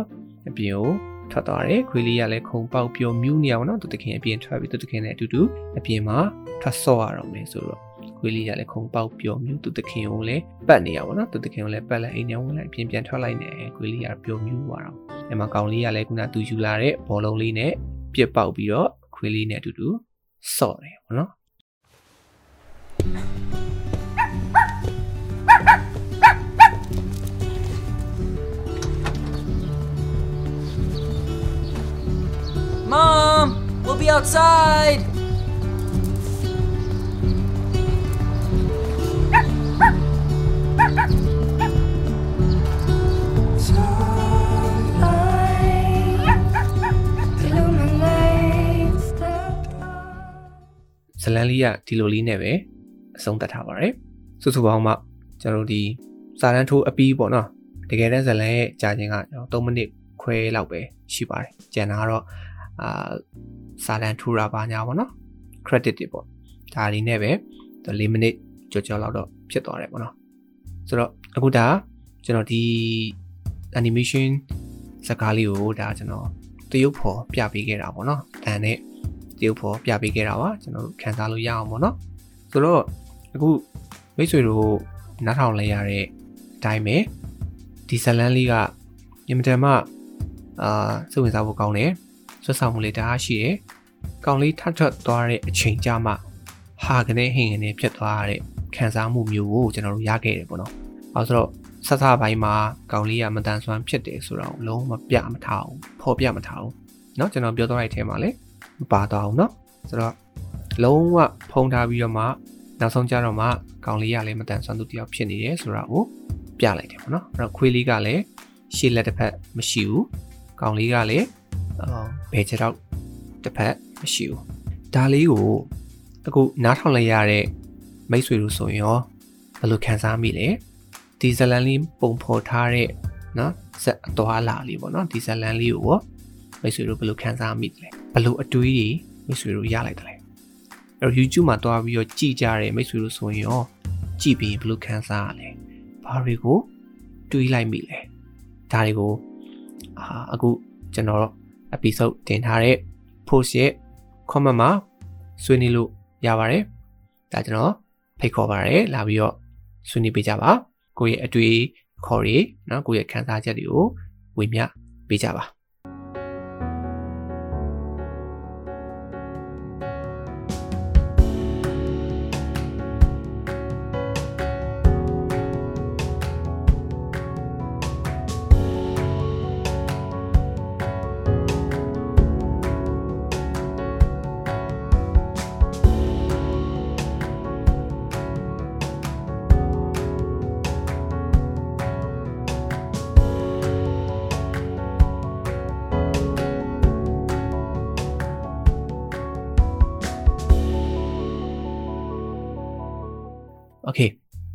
အပြင်ကို ထွက်သွားတယ်ခွေးလေးကလည်းခုံပေါက်ပြောမြူးနေရပါတော့သူတခင်အပြင်ထွက်ပြီးသူတခင်နဲ့အတူတူအပြင်မှာထွက်ဆော့ရတော့မယ်ဆိုတော့ခွေးလေးကလည်းခုံပေါက်ပြောမြူးသူတခင်ကိုလည်းပတ်နေရပါတော့သူတခင်ကိုလည်းပတ်လိုက်အိမ်ထဲဝင်လိုက်ပြင်ပြန်ထွက်လိုက်နေခွေးလေးကပြောမြူးသွားတော့အဲ့မှာကောင်လေးကလည်းခုနသူယူလာတဲ့ဘောလုံးလေးနဲ့ပြစ်ပေါက်ပြီးတော့ခွေးလေးနဲ့အတူတူဆော့တယ်ပေါ့နော် Mom, we'll be outside. illuminates the ဇလန်လေးကဒီလိုလေးနဲ့ပဲအဆုံးသတ်ထားပါတယ်စုစုပေါင်းမှကျွန်တော်တို့ဒီစာတန်းထိုးအပီးပေါ့နော်တကယ်တမ်းဇလန်ရဲ့ကြာခြင်းကကျွန်တော်3မိနစ်ခွဲလောက်ပဲရှိပါတယ်ကျန်တာကတော့ အာစာတန်းထိုးတာပါညာပေါ့နော် credit တွေပေါ့ဒါလေးနဲ့ပဲ4မိနစ်ကြော်ကြော်လောက်တော့ဖြစ်သွားတယ်ပေါ့နော်ဆိုတော့အခုဒါကျွန်တော်ဒီ animation စကားလေးကိုဒါကျွန်တော်တရုပ်ဖော်ပြပေးခဲ့တာပေါ့နော်အတန်နဲ့တရုပ်ဖော်ပြပေးခဲ့တာပါကျွန်တော်တို့ခံစားလို့ရအောင်ပေါ့နော်ဆိုတော့အခုမိတ်ဆွေတို့နားထောင်လဲရတဲ့အတိုင်းပဲဒီဇလန်းလေးကညမတန်မှအာစိတ်ဝင်စားဖို့ကောင်းတယ် ဆွတ်ဆောင်မှုလေးတအားရှိတယ်ကောင်လေးထထထွက်သွားတဲ့အချိန်ကြမှာဟာကနေဟင်ကနေဖြစ်သွားတဲ့ခံစားမှုမျိုးကိုကျွန်တော်တို့ရခဲ့တယ်ပေါ့နော်အဲဆိုတော့ဆက်စားပိုင်းမှာကောင်လေးကမတန်ဆွမ်းဖြစ်တယ်ဆိုတော့လုံးမပြမထားဘူးဖော်ပြမထားဘူးเนาะကျွန်တော်ပြောသွားတဲ့အထဲမှာလေမပါတော့ဘူးเนาะဆိုတော့လုံးဝဖုံးထားပြီးတော့မှနောက်ဆုံးကြတော့မှကောင်လေးကလည်းမတန်ဆွမ်းသူတယောက်ဖြစ်နေတယ်ဆိုတာကိုပြလိုက်တယ်ပေါ့နော်အဲ့တော့ခွေးလေးကလည်းရှေ့လက်တစ်ဖက်မရှိဘူးကောင်လေးကလည်းအော် ဘယ်ချက်တော့တစ်ဖက်မရှိဘူးဒါလေးကိုအခုနားထောင်လိုက်ရတဲ့မိတ်ဆွေတို့ဆိုရင်ရောဘယ်လိုခံစားမိလဲဒီဇလန်လေးပုံဖော်ထားတဲ့နော်ဇက်အသွားလာလေးပေါ့နော်ဒီဇလန်လေးကိုရောမိတ်ဆွေတို့ဘယ်လိုခံစားမိလဲဘယ်လိုအတွေးတွေမိတ်ဆွေတို့ရလိုက်တယ်လဲအဲ့တော့ YouTube မှာတွားပြီးတော့ကြည့်ကြတဲ့မိတ်ဆွေတို့ဆိုရင်ရောကြည့်ပြီးဘယ်လိုခံစားရလဲဘာတွေကိုတွေးလိုက်မိလဲဒါတွေကိုအာအခုကျွန်တော် episode တင်ထားတဲ့ post ရဲ့ comment မှာဆွေးနွေးလို့ရပါတယ်။ဒါကျွန်တော်ဖိတ်ခေါ်ပါတယ်လာပြီးတော့ဆွေးနွေးပေးကြပါကိုယ့်ရဲ့အတွေ့အခေါ်တွေနော်ကိုယ့်ရဲ့ခံစားချက်တွေကိုဝေမျှပေးကြပါ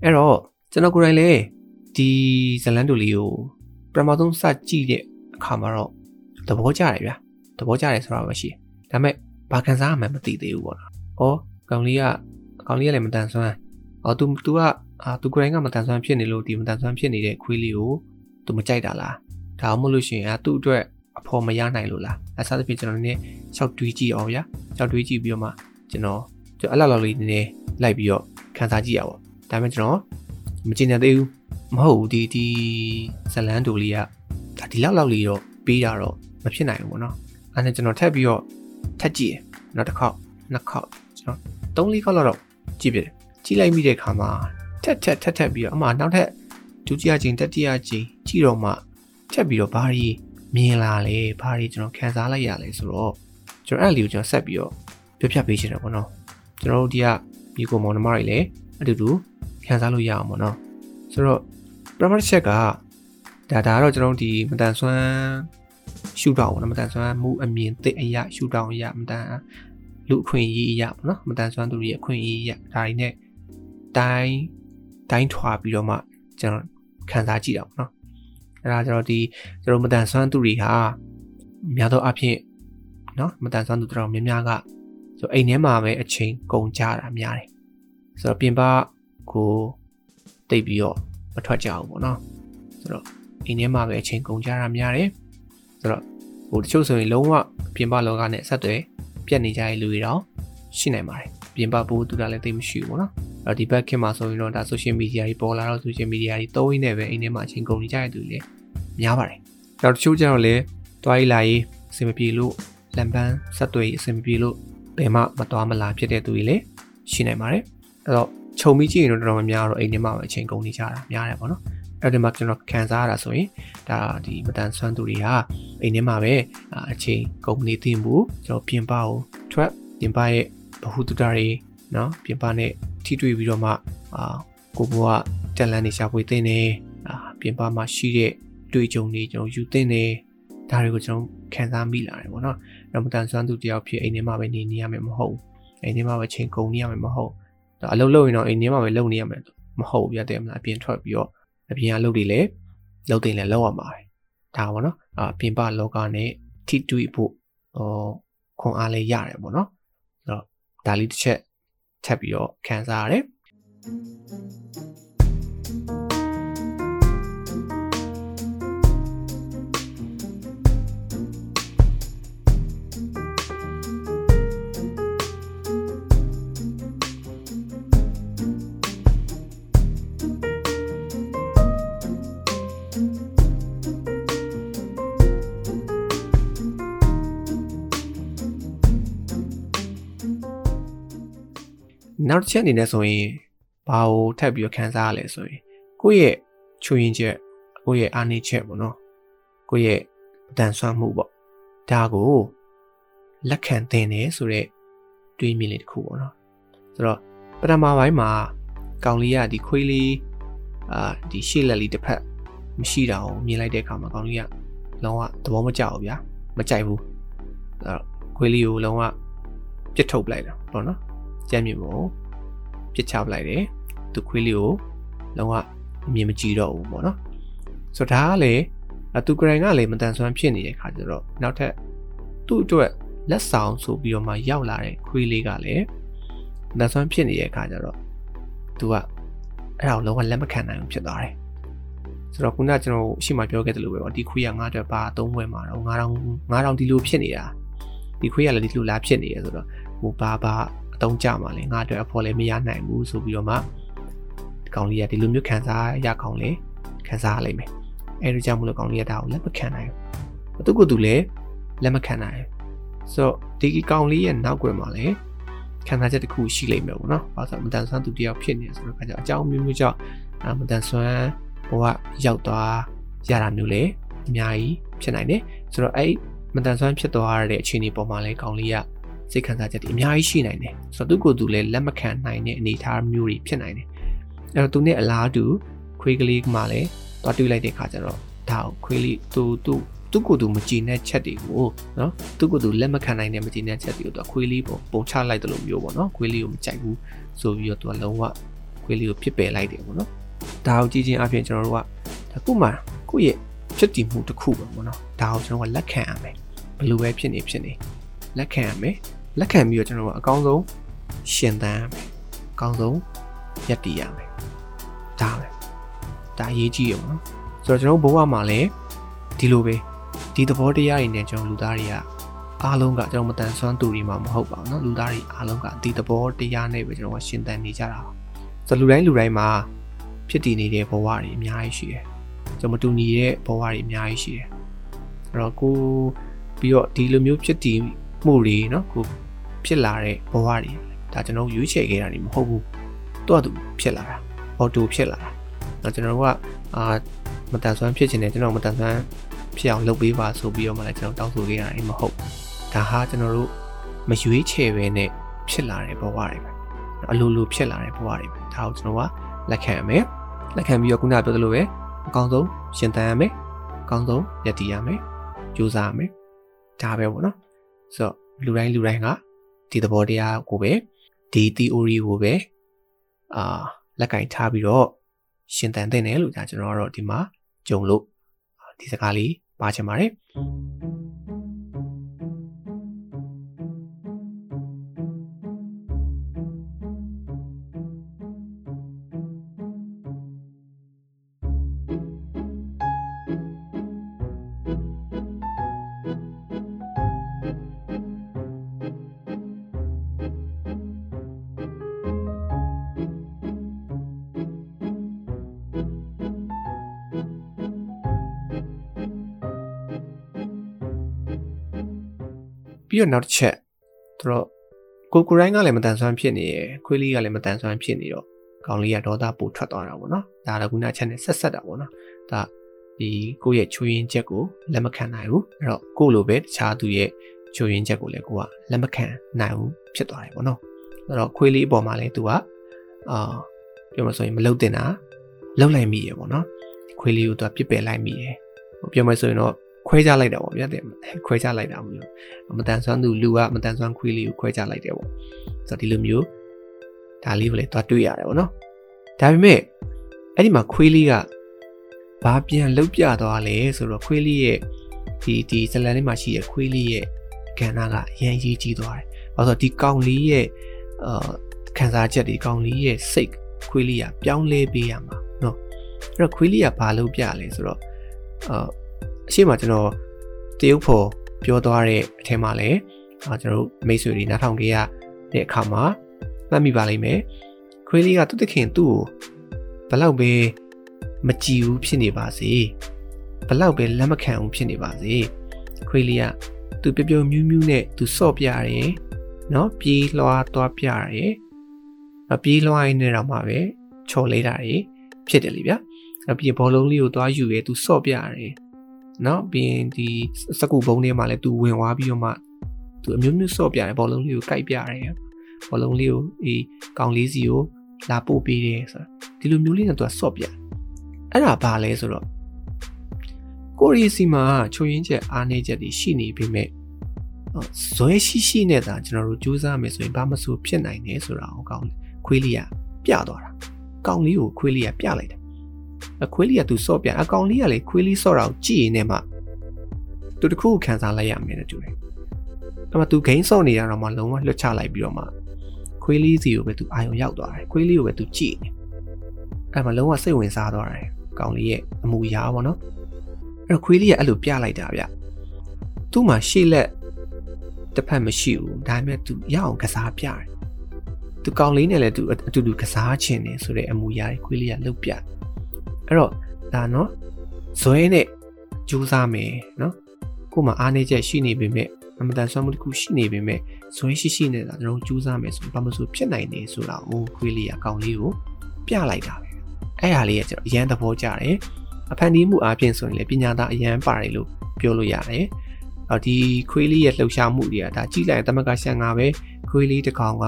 အဲ့တော့ကျွန်တော်ကိုယ်တိုင်လည်းဒီဇလန်တူလေးကိုပထမဆုံးစကြည့်တဲ့အခါမှာတော့သဘောကျတယ်ဗျာသဘောကျတယ်ဆိုတာမရှိဒါပေမဲ့ဘာခံစားရမှန်းမသိသေးဘူးပေါ့နော်။ဩကောင်လေးကကောင်လေးကလည်းမတန်ဆွမ်း။အော် तू तू ကအာ तू ကိုယ်တိုင်ကမတန်ဆွမ်းဖြစ်နေလို့ဒီမတန်ဆွမ်းဖြစ်နေတဲ့ခွေးလေးကို तू မကြိုက်တာလား။ဒါမှမဟုတ်လို့ရှိရင်အာသူ့အတွက်အဖော်မရနိုင်လို့လား။အဲစသဖြင့်ကျွန်တော်နည်းနည်းရှောက်တွေးကြည့်အောင်ဗျာ။ရှောက်တွေးကြည့်ပြီးတော့မှကျွန်တော်ကျွန်တော်အဲ့လောက်လောက်လေးနည်းနည်းလိုက်ပြီးတော့ခံစားကြည့်ရပါ ဒါပေမဲ့ကျွန်တော်မကျင်တဲ့သေးဘူးမဟုတ်ဘူးဒီဒီဇလန်တူလေးကဒါဒီလောက်လောက်လေးတော့ပေးတာတော့မဖြစ်နိုင်ဘူးပေါ့နော်အဲ့ဒါကျွန်တော်ထပ်ပြီးတော့ထပ်ကြည့်ရနောက်တစ်ခေါက်နှစ်ခေါက်ကျွန်တော်၃လေးခေါက်လောက်တော့ကြည့်ပြတယ်ကြည့်လိုက်မိတဲ့အခါမှာထက်ထက်ထက်ထက်ပြီးတော့အမှနောက်ထပ်ဒဒုတိယကြိမ်တတိယကြိမ်ကြည့်တော့မှထပ်ပြီးတော့ဘာတွေမြင်လာလဲဘာတွေကျွန်တော်ခံစားလိုက်ရလဲဆိုတော့ကျွန်တော်အဲ့လေးကိုကျွန်တော်ဆက်ပြီးတော့ပြပြပေးချင်တယ်ပေါ့နော်ကျွန်တော်တို့ဒီကဒီကိုမောင်နှမတွေလည်း အတူတူခံစားလို့ရအောင်ပေါ့နော်ဆိုတော့ပထမတစ်ချက်ကဒါဒါကတော့ကျွန်တော်ဒီမတန်ဆွမ်းရှူတောင်းပေါ့နော်မတန်ဆွမ်းမှုအမြင်သိအရာရှူတောင်းအရာမတန်လူအခွင့်အရေးအရာပေါ့နော်မတန်ဆွမ်းသူတွေရဲ့အခွင့်အရေးအရာဒါတွေနဲ့တိုင်းတိုင်းထွာပြီးတော့မှကျွန်တော်ခံစားကြည့်တာပေါ့နော်အဲ့ဒါကျတော့ဒီကျွန်တော်မတန်ဆွမ်းသူတွေဟာများသောအားဖြင့်နော်မတန်ဆွမ်းသူတော်များများကဆိုအိမ်ထဲမှာပဲအချိန်ကုန်ကြတာများတယ် ဆိုတော့ပြင်ပကိုတိတ်ပြီးတော့မထွက်ကြဘူးပေါ့နော်ဆိုတော့အိမ်ထဲမှာပဲအချိန်ကုန်ကြတာများတယ်ဆိုတော့ဟိုတချို့ဆိုရင်လုံးဝပြင်ပလောကနဲ့ဆက်သွယ်ပြတ်နေကြတဲ့လူတွေတော့ရှိနိုင်ပါတယ်ပြင်ပဘိုးတူတာလည်းသိမရှိဘူးပေါ့နော်အဲ့ဒီဘက်ခင်မှာဆိုရင်တော့ဒါ social media တွေပေါ်လာတော့ social media တွေသုံးရင်းနဲ့ပဲအိမ်ထဲမှာအချိန်ကုန်နေကြတဲ့သူတွေလည်းများပါတယ်နောက်တချို့ကျတော့လည်းတွားရီလာရေးအဆင်မပြေလို့လမ်းပန်းဆက်သွယ်ရေးအဆင်မပြေလို့ဘယ်မှမသွားမလာဖြစ်တဲ့သူတွေလည်းရှိနိုင်ပါတယ် အဲ့တော့ခြုံပြီးကြည့်ရင်တော့တော်တော်များများတော့အိမ်ထဲမှာပဲအချိန်ကုန်နေကြတာများတယ်ပေါ့နော်အဲ့ဒီမှာကျွန်တော်ခံစားရတာဆိုရင်ဒါဒီမတန်ဆွမ်းသူတွေကအိမ်ထဲမှာပဲအချိန်ကုန်နေသိမှုကျွန်တော်ပြင်ပကိုထွက်ပြင်ပရဲ့ဘ ഹു တုတတွေနော်ပြင်ပနဲ့ထိတွေ့ပြီးတော့မှအာကိုဘွားတက်လန်းနေရှာဖွေသိနေအာပြင်ပမှာရှိတဲ့တွေ့ကြုံတွေကျွန်တော်ယူသိနေဒါတွေကိုကျွန်တော်ခံစားမိလာတယ်ပေါ့နော်။တော့မတန်ဆွမ်းသူတယောက်ဖြစ်အိမ်ထဲမှာပဲနေနေရမယ်မဟုတ်ဘူး။အိမ်ထဲမှာပဲချိန်ကုန်နေရမယ်မဟုတ်။ဒါ အလုပ်လုပ်ရင်တော့အိမ်ထဲမှာပဲလုပ်နေရမယ်မဟုတ်ဘူးပြတဲ့မလားအပြင်ထွက်ပြီးတော့အပြင်အလုပ်တွေလည်းလုပ်တင်လည်းလုပ်ရမှာပဲ။ဒါပေါ့နော်။အာပြင်ပလောကနဲ့ထိတွေ့ဖို့ဟောခွန်အားလည်းရတယ်ပေါ့နော်။အဲ့တော့ဒါလေးတစ်ချက်ထပ်ပြီးတော့ခံစားရတယ် နောက်တစ်ချက်အနေနဲ့ဆိုရင်ဘာကိုထပ်ပြီးတော့ခန်းစားရလဲဆိုရင်ကိုယ့်ရဲ့ချွေရင်ချက်ကိုယ့်ရဲ့အာနေချက်ပေါ့နော်ကိုယ့်ရဲ့အတန်ဆွမ်းမှုပေါ့ဒါကိုလက်ခံသင်တယ်ဆိုတော့တွေးမြင်လေးတစ်ခုပေါ့နော်ဆိုတော့ပထမပိုင်းမှာကောင်လေးကဒီခွေးလေးအာဒီရှေ့လက်လေးတစ်ဖက်မရှိတာကိုမြင်လိုက်တဲ့အခါမှာကောင်လေးကလုံးဝသဘောမကျဘူးဗျာမကြိုက်ဘူးအဲ့တော့ခွေးလေးကိုလုံးဝပြစ်ထုတ်ပလိုက်တာပေါ့နော်ကြမ်းမြင်ဖို့ ပြစ်ချပလိုက်တယ်သူခွေးလေးကိုလုံးဝအမြင်မကြည့်တော့ဘူးပေါ့နော်ဆိုတော့ဒါကလေသူကရင်ကလည်းမတန်ဆွမ်းဖြစ်နေတဲ့ခါကျတော့နောက်ထပ်သူ့အတွက်လက်ဆောင်ဆိုပြီးတော့မှရောက်လာတဲ့ခွေးလေးကလည်းမတန်ဆွမ်းဖြစ်နေတဲ့ခါကျတော့သူကအဲ့ဒါကိုလုံးဝလက်မခံနိုင်ဘူးဖြစ်သွားတယ်ဆိုတော့ခုနကကျွန်တော်ရှေ့မှာပြောခဲ့တယ်လို့ပဲပေါ့ဒီခွေးကငါ့အတွက်ဘာအသုံးဝယ်မှာတော့9000 9000ဒီလိုဖြစ်နေတာဒီခွေးကလည်းဒီလိုလားဖြစ်နေရဆိုတော့ဟိုဘာဘာ သုံးကြမှာလဲငါအတွက်အဖော်လည်းမရနိုင်ဘူးဆိုပြီးတော့မှဒီကောင်လေးကဒီလိုမျိုးခံစားရကောင်လေခံစားရလိမ့်မယ်အဲဒါကြောင့်မလို့ကောင်လေးကဒါကိုလက်မခံနိုင်ဘူးသူကသူလည်းလက်မခံနိုင်ဘူးဆိုတော့ဒီကောင်လေးရဲ့နောက်ွယ်မှာလည်းခံစားချက်တစ်ခုရှိလိမ့်မယ်ပေါ့နော်။ဘာလို့မတန်ဆွမ်းသူတယောက်ဖြစ်နေဆိုတော့ခါကျအကြောင်းမျိုးမျိုးကြောင့်မတန်ဆွမ်းဘဝရောက်သွားရတာမျိုးလည်းအများကြီးဖြစ်နိုင်တယ်။ဆိုတော့အဲ့မတန်ဆွမ်းဖြစ်သွားရတဲ့အခြေအနေပေါ်မှာလည်းကောင်လေးက စိတ်ခံစားချက်တွေအများကြီးရှိနိုင်တယ်ဆိုတော့သူကိုယ်သူလည်းလက်မခံနိုင်တဲ့အနေအထားမျိုးတွေဖြစ်နိုင်တယ်အဲ့တော့သူနဲ့အလားတူခွေးကလေးကမှလည်းတွားတွေ့လိုက်တဲ့ခါကျတော့ဒါကိုခွေးလေးသူသူသူ့ကိုယ်သူမကြည်တဲ့ချက်တွေကိုနော်သူ့ကိုယ်သူလက်မခံနိုင်တဲ့မကြည်တဲ့ချက်တွေကိုသူခွေးလေးပုံပုံချလိုက်တယ်လို့မျိုးပေါ့နော်ခွေးလေးကိုမကြိုက်ဘူးဆိုပြီးတော့သူကလုံးဝခွေးလေးကိုပြစ်ပယ်လိုက်တယ်ပေါ့နော်ဒါကိုကြည့်ချင်းအပြင်ကျွန်တော်တို့ကဒါခုမှကိုယ့်ရဲ့ဖြစ်တည်မှုတစ်ခုပဲပေါ့နော်ဒါကိုကျွန်တော်ကလက်ခံရမယ်ဘယ်လိုပဲဖြစ်နေဖြစ်နေလက်ခံရမယ် လက်ခံပြီးတော့ကျွန်တော်ကအကောင်းဆုံးရှင်သန်ရမယ်အကောင်းဆုံးရက်တည်ရမယ်ဒါပဲဒါအရေးကြီးရပါတော့ဆိုတော့ကျွန်တော်ဘဝမှာလည်းဒီလိုပဲဒီသဘောတရားတွေနဲ့ကျွန်တော်လူသားတွေကအားလုံးကကျွန်တော်မတန်ဆွမ်းသူတွေမှမဟုတ်ပါဘူးเนาะလူသားတွေအားလုံးကဒီသဘောတရားနဲ့ပဲကျွန်တော်ကရှင်သန်နေကြတာဆိုတော့လူတိုင်းလူတိုင်းမှာဖြစ်တည်နေတဲ့ဘဝတွေအများကြီးရှိတယ်ကျွန်တော်မတူညီတဲ့ဘဝတွေအများကြီးရှိတယ်အဲ့တော့ကိုပြီးတော့ဒီလိုမျိုးဖြစ်တည်မှုတွေเนาะကို ဖြစ်လာတဲ့ဘဝတွေဒါကျွန်တော်ရွေးချယ်ခဲ့တာတွေမဟုတ်ဘူးတော့သူဖြစ်လာတာအော်တိုဖြစ်လာတာတော့ကျွန်တော်တို့ကအာမတန်ဆွမ်းဖြစ်ခြင်းနဲ့ကျွန်တော်မတန်ဆွမ်းဖြစ်အောင်လုပ်ပေးပါဆိုပြီးတော့မှလည်းကျွန်တော်တောင်းဆိုခဲ့ရတယ်မဟုတ်ဒါဟာကျွန်တော်တို့မရွေးချယ်ပဲနဲ့ဖြစ်လာတဲ့ဘဝတွေပဲအလိုလိုဖြစ်လာတဲ့ဘဝတွေပဲဒါကိုကျွန်တော်ကလက်ခံရမယ်လက်ခံပြီးတော့ခုနပြောသလိုပဲအကောင်းဆုံးရှင်သန်ရမယ်အကောင်းဆုံးရည်တည်ရမယ်ကြိုးစားရမယ်ဒါပဲပေါ့နော်ဆိုတော့လူတိုင်းလူတိုင်းက ဒီသဘောတရားကိုပဲဒီ theory ကိုပဲအာလက်ကင်ထားပြီးတော့ရှင်သန်တဲ့နယ်လို့ဒါကျွန်တော်ကတော့ဒီမှာကြုံလို့ဒီစကားလေးပါချင်ပါတယ် ပြီးတော့နောက်တစ်ချက်သူတို့ကိုကိုရိုင်းကလည်းမတန်ဆွမ်းဖြစ်နေရယ်ခွေးလေးကလည်းမတန်ဆွမ်းဖြစ်နေတော့ကောင်လေးကဒေါသပိုထွက်သွားတာပေါ့နော်ဒါကခုနချက်နဲ့ဆက်ဆက်တာပေါ့နော်ဒါဒီကိုယ့်ရဲ့ချွေရင်ချက်ကိုလက်မခံနိုင်ဘူးအဲ့တော့ကိုလိုပဲတခြားသူရဲ့ချွေရင်ချက်ကိုလည်းကိုကလက်မခံနိုင်ဘူးဖြစ်သွားတယ်ပေါ့နော်အဲ့တော့ခွေးလေးအပေါ်မှာလည်းသူကအာပြောမှဆိုရင်မလုတ်တင်တာလုတ်လိုက်မိရပေါ့နော်ခွေးလေးကိုသူကပြစ်ပယ်လိုက်မိရပြောမှဆိုရင်တော့ ခွဲခြားလိုက်တာပေါ့ဗျာတဲ့ခွဲခြားလိုက်တာမျိုးမတန်ဆွမ်းသူလူကမတန်ဆွမ်းခွေးလေးကိုခွဲခြားလိုက်တယ်ပေါ့ဆိုတော့ဒီလိုမျိုးဒါလေးကိုလည်းသွားတွေ့ရတယ်ပေါ့နော်ဒါပေမဲ့အဲ့ဒီမှာခွေးလေးကဘာပြန်လှုပ်ပြသွားလဲဆိုတော့ခွေးလေးရဲ့ဒီဒီဇလန်လေးမှာရှိတဲ့ခွေးလေးရဲ့ကဏ္ဍကအရင်ရေးကြီးသွားတယ်။ဘာလို့ဆိုတော့ဒီကောင်လေးရဲ့အာခံစားချက်တွေကောင်လေးရဲ့စိတ်ခွေးလေးကပြောင်းလဲပေးရမှာနော်။အဲ့တော့ခွေးလေးကဘာလုပ်ပြလဲဆိုတော့အာ အရှိမကျွန်တော်တရုတ်ဖို့ပြောသွားတဲ့အထက်မှာလည်းအာကျွန်တော်တို့မိတ်ဆွေတွေနားထောင်ကြရတဲ့အခါမှာမှတ်မိပါလိမ့်မယ်ခွေးလေးကသူ့တခင်သူ့ကိုဘလောက်ပဲမကြည်ဘူးဖြစ်နေပါစေဘလောက်ပဲလက်မခံဘူးဖြစ်နေပါစေခွေးလေးကသူပျော်ပျော်မြူးမြူးနဲ့သူစော့ပြရတယ်နော်ပြေးလွှားသွားပြရတယ်အပြေးလွှားရင်းနဲ့တော့မှပဲချော်လေးတာတွေဖြစ်တယ်လေဗျာအပြေဘောလုံးလေးကိုသွားယူရဲသူစော့ပြရတယ် နော်ပြီးရင်ဒီစကူဘုံထဲမှာလည်းသူဝင်သွားပြီးတော့မှသူအမျိုးမျိုးစော့ပြတယ်ဘောလုံးလေးကိုကိုက်ပြရတယ်ဘောလုံးလေးကိုအေးကောင်လေးစီကိုလာပို့ပေးတယ်ဆိုတာဒီလိုမျိုးလေးနဲ့သူကစော့ပြအဲ့ဒါဘာလဲဆိုတော့ကိုရီစီမှာချိုရင်းချက်အားနေချက်တွေရှိနေပေမဲ့ဇွဲရှိရှိနဲ့သာကျွန်တော်တို့စူးစမ်းမယ်ဆိုရင်ဘာမဆိုဖြစ်နိုင်တယ်ဆိုတာကိုကောင်းတယ်ခွေးလေးကပြသွားတာကောင်လေးကိုခွေးလေးကပြလိုက်တယ် အခွေးလေးကသူစော့ပြန်အကောင်လေးကလေခွေးလေးစော့တာကိုကြည့်ရင်လည်းမှသူတခုကိုခံစားလိုက်ရမယ်တူတယ်။ဒါမှသူဂိမ်းစော့နေတာတော့မှလုံးဝလွတ်ချလိုက်ပြီးတော့မှခွေးလေးစီကိုပဲသူအာယုံရောက်သွားတယ်။ခွေးလေးကိုပဲသူကြည့်နေ။အဲ့မှာလုံးဝစိတ်ဝင်စားသွားတယ်။ကောင်လေးရဲ့အမူအရာပေါ့နော်။အဲ့တော့ခွေးလေးကအဲ့လိုပြလိုက်တာဗျ။သူ့မှာရှေ့လက်တစ်ဖက်မရှိဘူး။ဒါပေမဲ့သူရအောင်ကစားပြတယ်။သူကောင်လေးနဲ့လည်းသူအတူတူကစားချင်တယ်ဆိုတဲ့အမူအရာတွေခွေးလေးကလှုပ်ပြတယ် အဲ့တော့ဒါနော်ဇွဲနဲ့ကြိုးစားမယ်နော်ကို့မှာအားနေချက်ရှိနေပေမဲ့အမတန်ဆွမ်းမှုတစ်ခုရှိနေပေမဲ့ဇွဲရှိရှိနေတာကျွန်တော်ကြိုးစားမယ်ဆိုဘာမှဆိုဖြစ်နိုင်တယ်ဆိုတာကိုခွေးလေးကကောင်းလေးကိုပြလိုက်တာပဲအဲ့ဟာလေးကကျွန်တော်အရန်သဘောကျတယ်အဖန်တီးမှုအပြင်ဆိုရင်လည်းပညာသားအရန်ပါတယ်လို့ပြောလို့ရတယ်အော်ဒီခွေးလေးရဲ့လှုပ်ရှားမှုတွေကဒါကြည့်လိုက်ရင်တမကရှန်ငါပဲခွေးလေးတစ်ကောင်က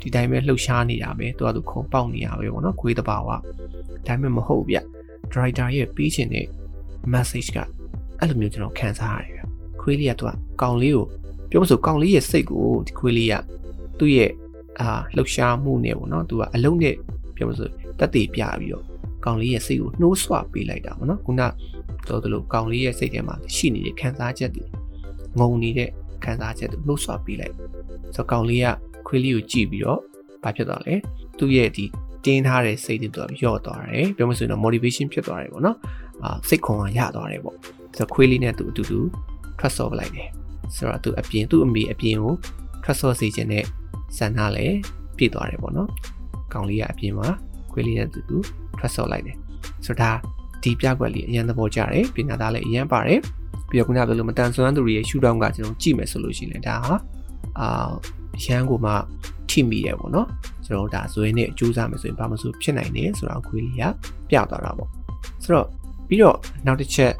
ဒီတိုင်းပဲလှုပ်ရှားနေတာပဲသူကသူခုံပေါက်နေတာပဲပေါ့နော်ခွေးတဘာဝဒါပေမဲ့မဟုတ်ဗျ driver ရဲ့ပြီးချင်တဲ့ message ကအဲ့လိုမျိုးကျွန်တော်ခံစားရတယ်ဗျခွေးလေးကသူကကောင်လေးကိုပြောမဆိုကောင်လေးရဲ့စိတ်ကိုဒီခွေးလေးကသူ့ရဲ့အာလှုပ်ရှားမှုနဲ့ပေါ့နော်သူကအလုံးနဲ့ပြောမဆိုတက်တည်ပြပြီးတော့ကောင်လေးရဲ့စိတ်ကိုနှိုးဆွပေးလိုက်တာပေါ့နော်ခုနတော်တော်လို့ကောင်လေးရဲ့စိတ်ထဲမှာရှိနေတဲ့ခံစားချက်တွေငုံနေတဲ့ခံစားချက်တွေနှိုးဆွပေးလိုက်ဆိုတော့ကောင်လေးက ခွေးလေးကိုကြည့်ပြီးတော့ဘာဖြစ်သွားလဲသူ့ရဲ့ဒီတင်းထားတဲ့စိတ်တွေသူကရော့သွားတယ်ပြောမဆိုရင်တော့ motivation ဖြစ်သွားတယ်ပေါ့နော်အာစိတ်ခွန်ကရသွားတယ်ပေါ့ဆိုတော့ခွေးလေးနဲ့သူအတူတူ trust solve လိုက်တယ်ဆိုတော့သူအပြင်သူ့အမေအပြင်ကို trust solve စေခြင်းနဲ့ဆန္ဒလည်းပြည့်သွားတယ်ပေါ့နော်ကောင်လေးကအပြင်မှာခွေးလေးနဲ့တူတူ trust solve လိုက်တယ်ဆိုတော့ဒါဒီပြကွက်လေးအရင်သဘောကျတယ်ပညာသားလည်းအရင်ပါတယ်ပြီးတော့ခုနကပြောလို့မတန်ဆွမ်းသူတွေရဲ့ရှူတောင်းကကျွန်တော်ကြည့်မယ်ဆိုလို့ရှိရင်ဒါဟာ အာရန်ကိုမှထိမိတယ်ပေါ့နော်ကျွန်တော်ဒါဇွဲနဲ့အကျိုးစားမယ်ဆိုရင်ဘာမှမဆိုဖြစ်နိုင်တယ်ဆိုတာကိုခွေးလေးကပြသွားတာပေါ့ဆိုတော့ပြီးတော့နောက်တစ်ချက်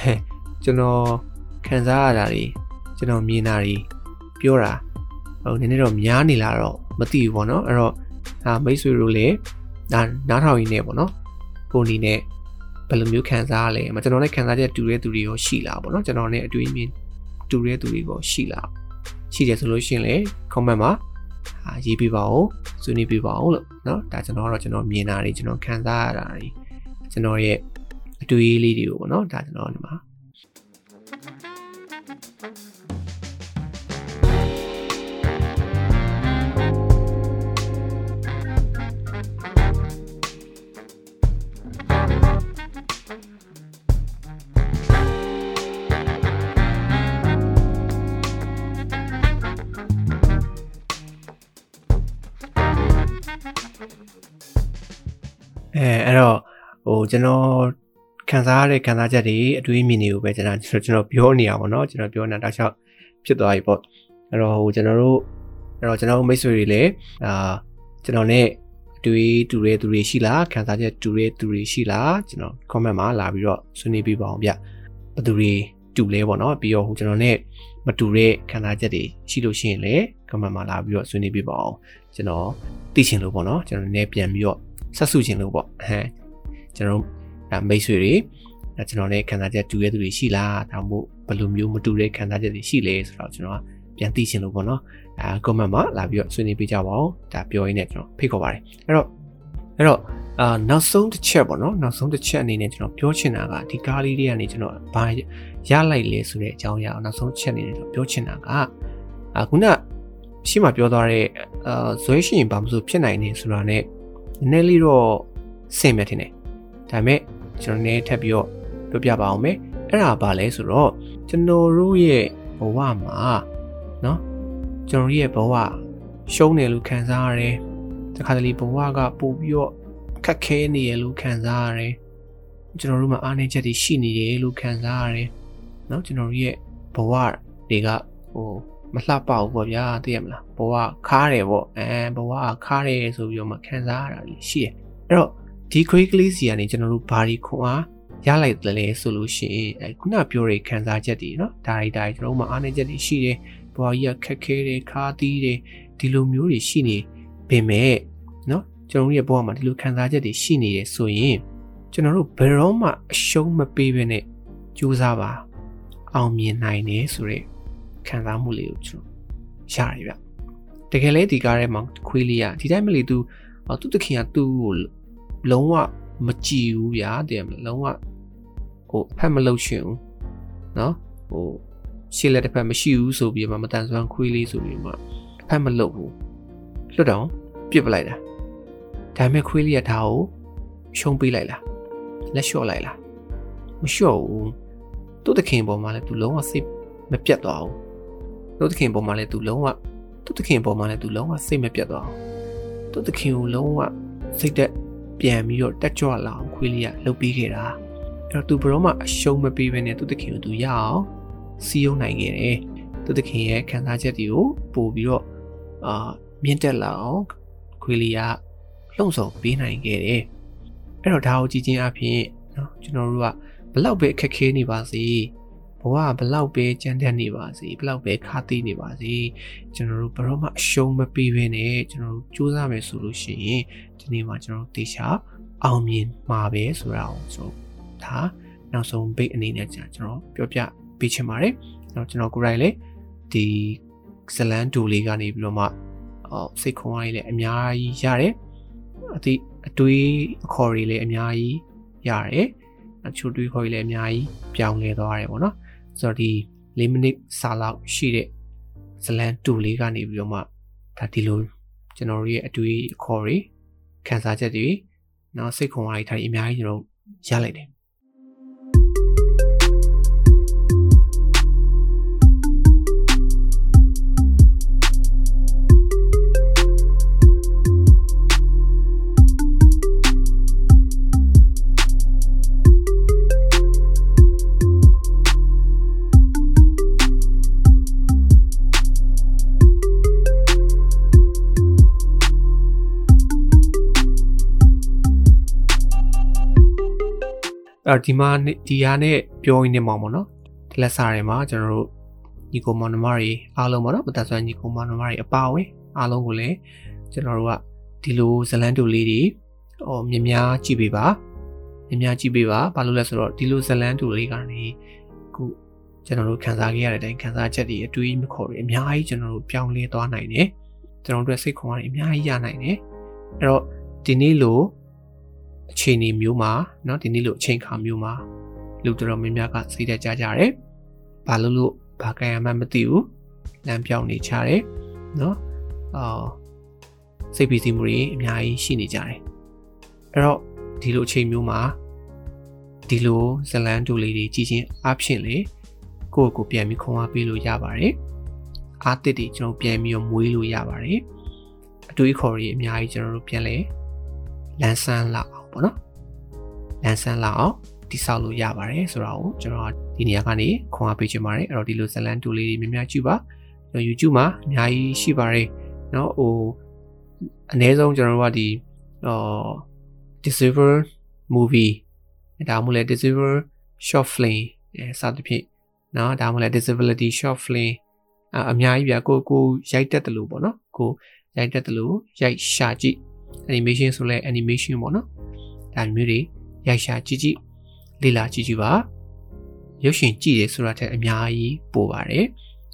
ဟဲ့ကျွန်တော်ခံစားရတာတွေကျွန်တော်မြင်တာတွေပြောတာဟိုနည်းနည်းတော့များနေလာတော့မသိဘူးပေါ့နော်အဲ့တော့ဒါမိတ်ဆွေတို့လည်းဒါနားထောင်ရင်းနဲ့ပေါ့နော်ကိုအနေနဲ့ဘယ်လိုမျိုးခံစားရလဲမကျွန်တော်လည်းခံစားချက်တူတဲ့သူတွေရောရှိလားပေါ့နော်ကျွန်တော်နဲ့အတွေ့အမြင်တူတဲ့သူတွေရောရှိလား ရှိတယ်ဆိုလို့ရှိရင်လည်း comment မှာအာရေးပြပါဦးဆွေးနွေးပြပါဦးလို့เนาะဒါကျွန်တော်ကတော့ကျွန်တော်မြင်တာတွေကျွန်တော်ခံစားရတာတွေကျွန်တော်ရဲ့အတွေ့အလေးတွေကိုပေါ့เนาะဒါကျွန်တော်ဒီမှာ အဲအဲ့တော့ဟိုကျွန်တော်ခံစားရတဲ့ခံစားချက်တွေအတွေးအမြင်တွေကိုပဲကျွန်တော်ကျွန်တော်ပြောနေတာပေါ့နော်ကျွန်တော်ပြောနေတာတခြားဖြစ်သွားပြီပေါ့အဲ့တော့ဟိုကျွန်တော်တို့အဲ့တော့ကျွန်တော်မိတ်ဆွေတွေလည်းအာကျွန်တော်နဲ့တွေးတူတဲ့သူတွေရှိလားခံစားချက်တူတဲ့သူတွေရှိလားကျွန်တော် comment မှာလာပြီးတော့ဆွေးနွေးပြပါအောင်ဗျဘယ်သူတွေတူလဲပေါ့နော်ပြီးတော့ဟိုကျွန်တော်နဲ့မတူတဲ့ခံစားချက်တွေရှိလို့ရှိရင်လည်း comment မှာလာပြီးတော့ဆွေးနွေးပြပါအောင်ကျွန်တော်သိချင်လို့ပေါ့နော်ကျွန်တော်နည်းပြန်ပြီးတော့ ဆက်စုခြင်းလို့ပေါ့ဟမ်ကျွန်တော်ဒါမိတ်ဆွေတွေဒါကျွန်တော်နဲ့ခံစားချက်တူတဲ့သူတွေရှိလားဒါမှမဟုတ်ဘယ်လိုမျိုးမတူတဲ့ခံစားချက်တွေရှိလဲဆိုတော့ကျွန်တော်ပြန်သိခြင်းလို့ပေါ့နော်အဲ comment မှာလာပြီးတော့ဆွေးနွေးပေးကြပါဦးဒါပြောရင်းနဲ့ကျွန်တော်ဖိတ်ခေါ်ပါတယ်အဲ့တော့အဲ့တော့အာနောက်ဆုံးတစ်ချက်ပေါ့နော်နောက်ဆုံးတစ်ချက်အနေနဲ့ကျွန်တော်ပြောချင်တာကဒီကားလေးတွေကနေကျွန်တော်ဘာရလိုက်လဲဆိုတဲ့အကြောင်းအရာနောက်ဆုံးချက်အနေနဲ့ကျွန်တော်ပြောချင်တာကအာခုနရှေ့မှာပြောသွားတဲ့အာဇွဲရှင်ဘာမှမဆိုဖြစ်နိုင်နေဆိုတာ ਨੇ နည်းနည်းလေးတော့ဆင်မဲ့ထင်တယ်ဒါပေမဲ့ကျွန်တော်နည်းထပ်ပြီးတော့ပြောပြပါအောင်မယ်အဲ့ဒါဘာလဲဆိုတော့ကျွန်တော်တို့ရဲ့ဘဝမှာเนาะကျွန်တော်ရဲ့ဘဝရှုံးတယ်လို့ခံစားရတယ်တခါတလေဘဝကပို့ပြီးတော့ခက်ခဲနေရလို့ခံစားရတယ်ကျွန်တော်တို့မှာအားနည်းချက်တွေရှိနေတယ်လို့ခံစားရတယ်เนาะကျွန်တော်တို့ရဲ့ဘဝတွေကဟို မလှပဘူးပေါ့ဗျာသိရမလားဘဝခါတယ်ပေါ့အဲဘဝခါတယ်ဆိုပြီးတော့မှခံစားရတာကြီးရှိတယ်အဲ့တော့ဒီ quick ကလေးစီကနေကျွန်တော်တို့ဘာဒီခွန်အားရလိုက်တယ်လေဆိုလို့ရှိရင်အဲခုနပြောတဲ့ခံစားချက်တွေနော်ဒါတွေဒါတွေကျွန်တော်မှအားနည်းချက်တွေရှိတယ်ဘဝကြီးကခက်ခဲတယ်ခါသီးတယ်ဒီလိုမျိုးတွေရှိနေပေမဲ့နော်ကျွန်တော်ရဲ့ဘဝမှာဒီလိုခံစားချက်တွေရှိနေရဆိုရင်ကျွန်တော်တို့ဘယ်တော့မှအရှုံးမပေးဘဲနဲ့ကြိုးစားပါအောင်မြင်နိုင်တယ်ဆိုတဲ့ ခံစားမှုလေးကိုကျွန်တော်ရတယ်ဗျတကယ်လဲဒီကားထဲမှာခွေးလေးอ่ะဒီတိုင်းမလေး तू သူ့တခင်ကသူ့ကိုလုံးဝမကြည်ဘူးဗျာတဲ့မလုံးဝဟိုအဖက်မလုပ်ချင်ဘူးเนาะဟိုရှေ့လက်တစ်ဖက်မရှိဘူးဆိုပြီးမှမတန်ဆွမ်းခွေးလေးဆိုပြီးမှအဖက်မလုပ်ဘူးလွတ်တော့ပြစ်ပလိုက်တာဒါပေမဲ့ခွေးလေးကဒါကိုရှုံးပေးလိုက်လားလက်လျှော့လိုက်လားမလျှော့ဘူးသူ့တခင်ပေါ်မှာလည်း तू လုံးဝစိတ်မပြတ်သွားဘူး သူ့သခင်ပေါ်မှာလည်းသူလုံးဝသူ့သခင်ပေါ်မှာလည်းသူလုံးဝစိတ်မပြတ်သွားအောင်သူ့သခင်ကိုလုံးဝစိတ်သက်ပြန်ပြီးတော့တက်ကြွလာအောင်ခွေးလေးကလှုပ်ပေးခဲ့တာအဲ့တော့သူဘရောမှာအရှုံးမပေးဘဲနဲ့သူ့သခင်ကိုသူရအောင်စီးယုံနိုင်ခဲ့တယ်သူ့သခင်ရဲ့ခံစားချက်တွေကိုပို့ပြီးတော့အာမြင့်တက်လာအောင်ခွေးလေးကလှုံ့ဆော်ပေးနိုင်ခဲ့တယ်အဲ့တော့ဒါကိုကြည့်ချင်းအဖြစ်နော်ကျွန်တော်တို့ကဘလောက်ပဲအခက်ခဲနေပါစေ ဘဝကဘလောက်ပဲကြမ်းတမ်းနေပါစေဘလောက်ပဲခါသိနေပါစေကျွန်တော်တို့ဘယ်တော့မှအရှုံးမပေးဘဲနဲ့ကျွန်တော်တို့စူးစမ်းမယ်ဆိုလို့ရှိရင်ဒီနေ့မှာကျွန်တော်တို့တေချာအောင်မြင်မှာပဲဆိုတာကိုကျွန်တော်ဒါနောက်ဆုံးဘိတ်အနေနဲ့ကျွန်တော်ပြောပြပေးချင်ပါတယ်။တော့ကျွန်တော်ကိုယ်တိုင်လေဒီဇလန်ဒူလေးကနေပြီးတော့မှအော်စိတ်ခွန်အားကြီးလည်းအများကြီးရတယ်။အတိအတွေးအခေါ်တွေလည်းအများကြီးရတယ်။အချို့တွေးခေါ်တွေလည်းအများကြီးပြောင်းလဲသွားတယ်ပေါ့နော်။ ဆိုတော့ဒီ၄မိနစ်စာလောက်ရှိတဲ့ဇလန်တူလေးကနေပြီးတော့မှဒါဒီလိုကျွန်တော်တို့ရဲ့အတွေ့အခေါ်တွေခံစားချက်တွေနောက်စိတ်ခွန်အားတွေထားအများကြီးကျွန်တော်ရလိုက်တယ် အဲ့တော့ဒီမှာဒီဟာနဲ့ပြောရင်းနေမှာပေါ့နော်ဒီလက်စာတွေမှာကျွန်တော်တို့ညီကိုမောင်နှမတွေအားလုံးပေါ့နော်မသက်ဆွမ်းညီကိုမောင်နှမတွေအပါအဝင်အားလုံးကိုလည်းကျွန်တော်တို့ကဒီလိုဇလန်းတူလေးတွေဟောမြင်များကြည့်ပေးပါမြင်များကြည့်ပေးပါဘာလို့လဲဆိုတော့ဒီလိုဇလန်းတူလေးကနေခုကျွန်တော်တို့ခံစားခဲ့ရတဲ့အတိုင်းခံစားချက်တွေအတွေးမခေါ်တွေအများကြီးကျွန်တော်တို့ပြောင်းလဲသွားနိုင်တယ်ကျွန်တော်တို့စိတ်ခွန်အားတွေအများကြီးရနိုင်တယ်အဲ့တော့ဒီနေ့လို အခြေအနေမျိုးမှာเนาะဒီနေ့လိုအချိန်ခါမျိုးမှာလူတော်တော်များများကစိတ်သက်ကြကြတယ်ဘာလို့လို့ဘာကံရမှမသိဘူးလမ်းပြောင်းနေကြတယ်เนาะအာစိတ်ပီစီမှုတွေအများကြီးရှိနေကြတယ်အဲ့တော့ဒီလိုအချိန်မျိုးမှာဒီလိုဇလန်တူလေးတွေကြီးချင်းအဖြစ်လေကိုယ့်ကိုပြန်ပြီးခွန်အားပေးလို့ရပါတယ်အားတစ်တွေကျွန်တော်ပြန်ပြီးမွေးလို့ရပါတယ်အတွေးခေါ်တွေအများကြီးကျွန်တော်တို့ပြန်လဲလန်းဆန်းလာအောင် ပေါ့နော်လန်းဆန်းလာအောင်တိဆောက်လို့ရပါတယ်ဆိုတော့ကျွန်တော်ဒီနေရာကနေခွန်အားပေးချင်ပါတယ်အဲ့တော့ဒီလိုဇလန်တူလေးတွေများများကြည့်ပါကျွန်တော် YouTube မှာအများကြီးရှိပါတယ်เนาะဟိုအနည်းဆုံးကျွန်တော်တို့ကဒီအော် disable movie ဒါမှမဟုတ်လဲ disable short film အဲစသဖြင့်เนาะဒါမှမဟုတ်လဲ disability short film အများကြီးပြကိုကိုရိုက်တတ်တယ်လို့ပေါ့နော်ကိုရိုက်တတ်တယ်လို့ရိုက်ရှာကြည့် animation ဆိုလဲ animation ပေါ့နော် ဒါမျိုးတွေရိုက်ရှာကြည့်ကြည့်လေ့လာကြည့်ကြည့်ပါရုပ်ရှင်ကြည့်ရဆိုတာထက်အများကြီးပိုပါတယ်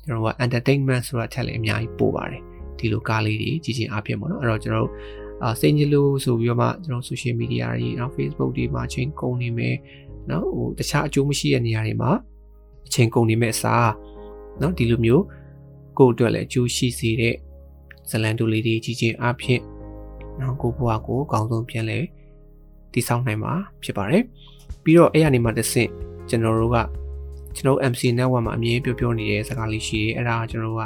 ကျွန်တော်က entertainment ဆိုတာထက်လည်းအများကြီးပိုပါတယ်ဒီလိုကားလေးတွေကြည့်ချင်းအဖြစ်ပေါ့နော်အဲ့တော့ကျွန်တော်တို့အာစိတ်ညစ်လို့ဆိုပြီးတော့မှကျွန်တော် social media တွေနောက် Facebook တွေမှာချင်းကုန်နေမယ်နော်ဟိုတခြားအကျိုးမရှိတဲ့နေရာတွေမှာအချိန်ကုန်နေမဲ့အစားနော်ဒီလိုမျိုးကိုယ့်အတွက်လည်းအကျိုးရှိစေတဲ့ဇလန်တူလေးတွေကြီးချင်းအဖြစ်နော်ကိုဘွားကိုအကောင်းဆုံးပြန်လဲ တည်ဆောက်နိုင်မှာဖြစ်ပါတယ်ပြီးတော့အဲ့ရနေမှာတစ်ဆင့်ကျွန်တော်တို့ကကျွန်တော် MC network မှာအမြဲပြောပြောနေတဲ့စကားလေးရှိတယ်အဲ့ဒါကကျွန်တော်တို့က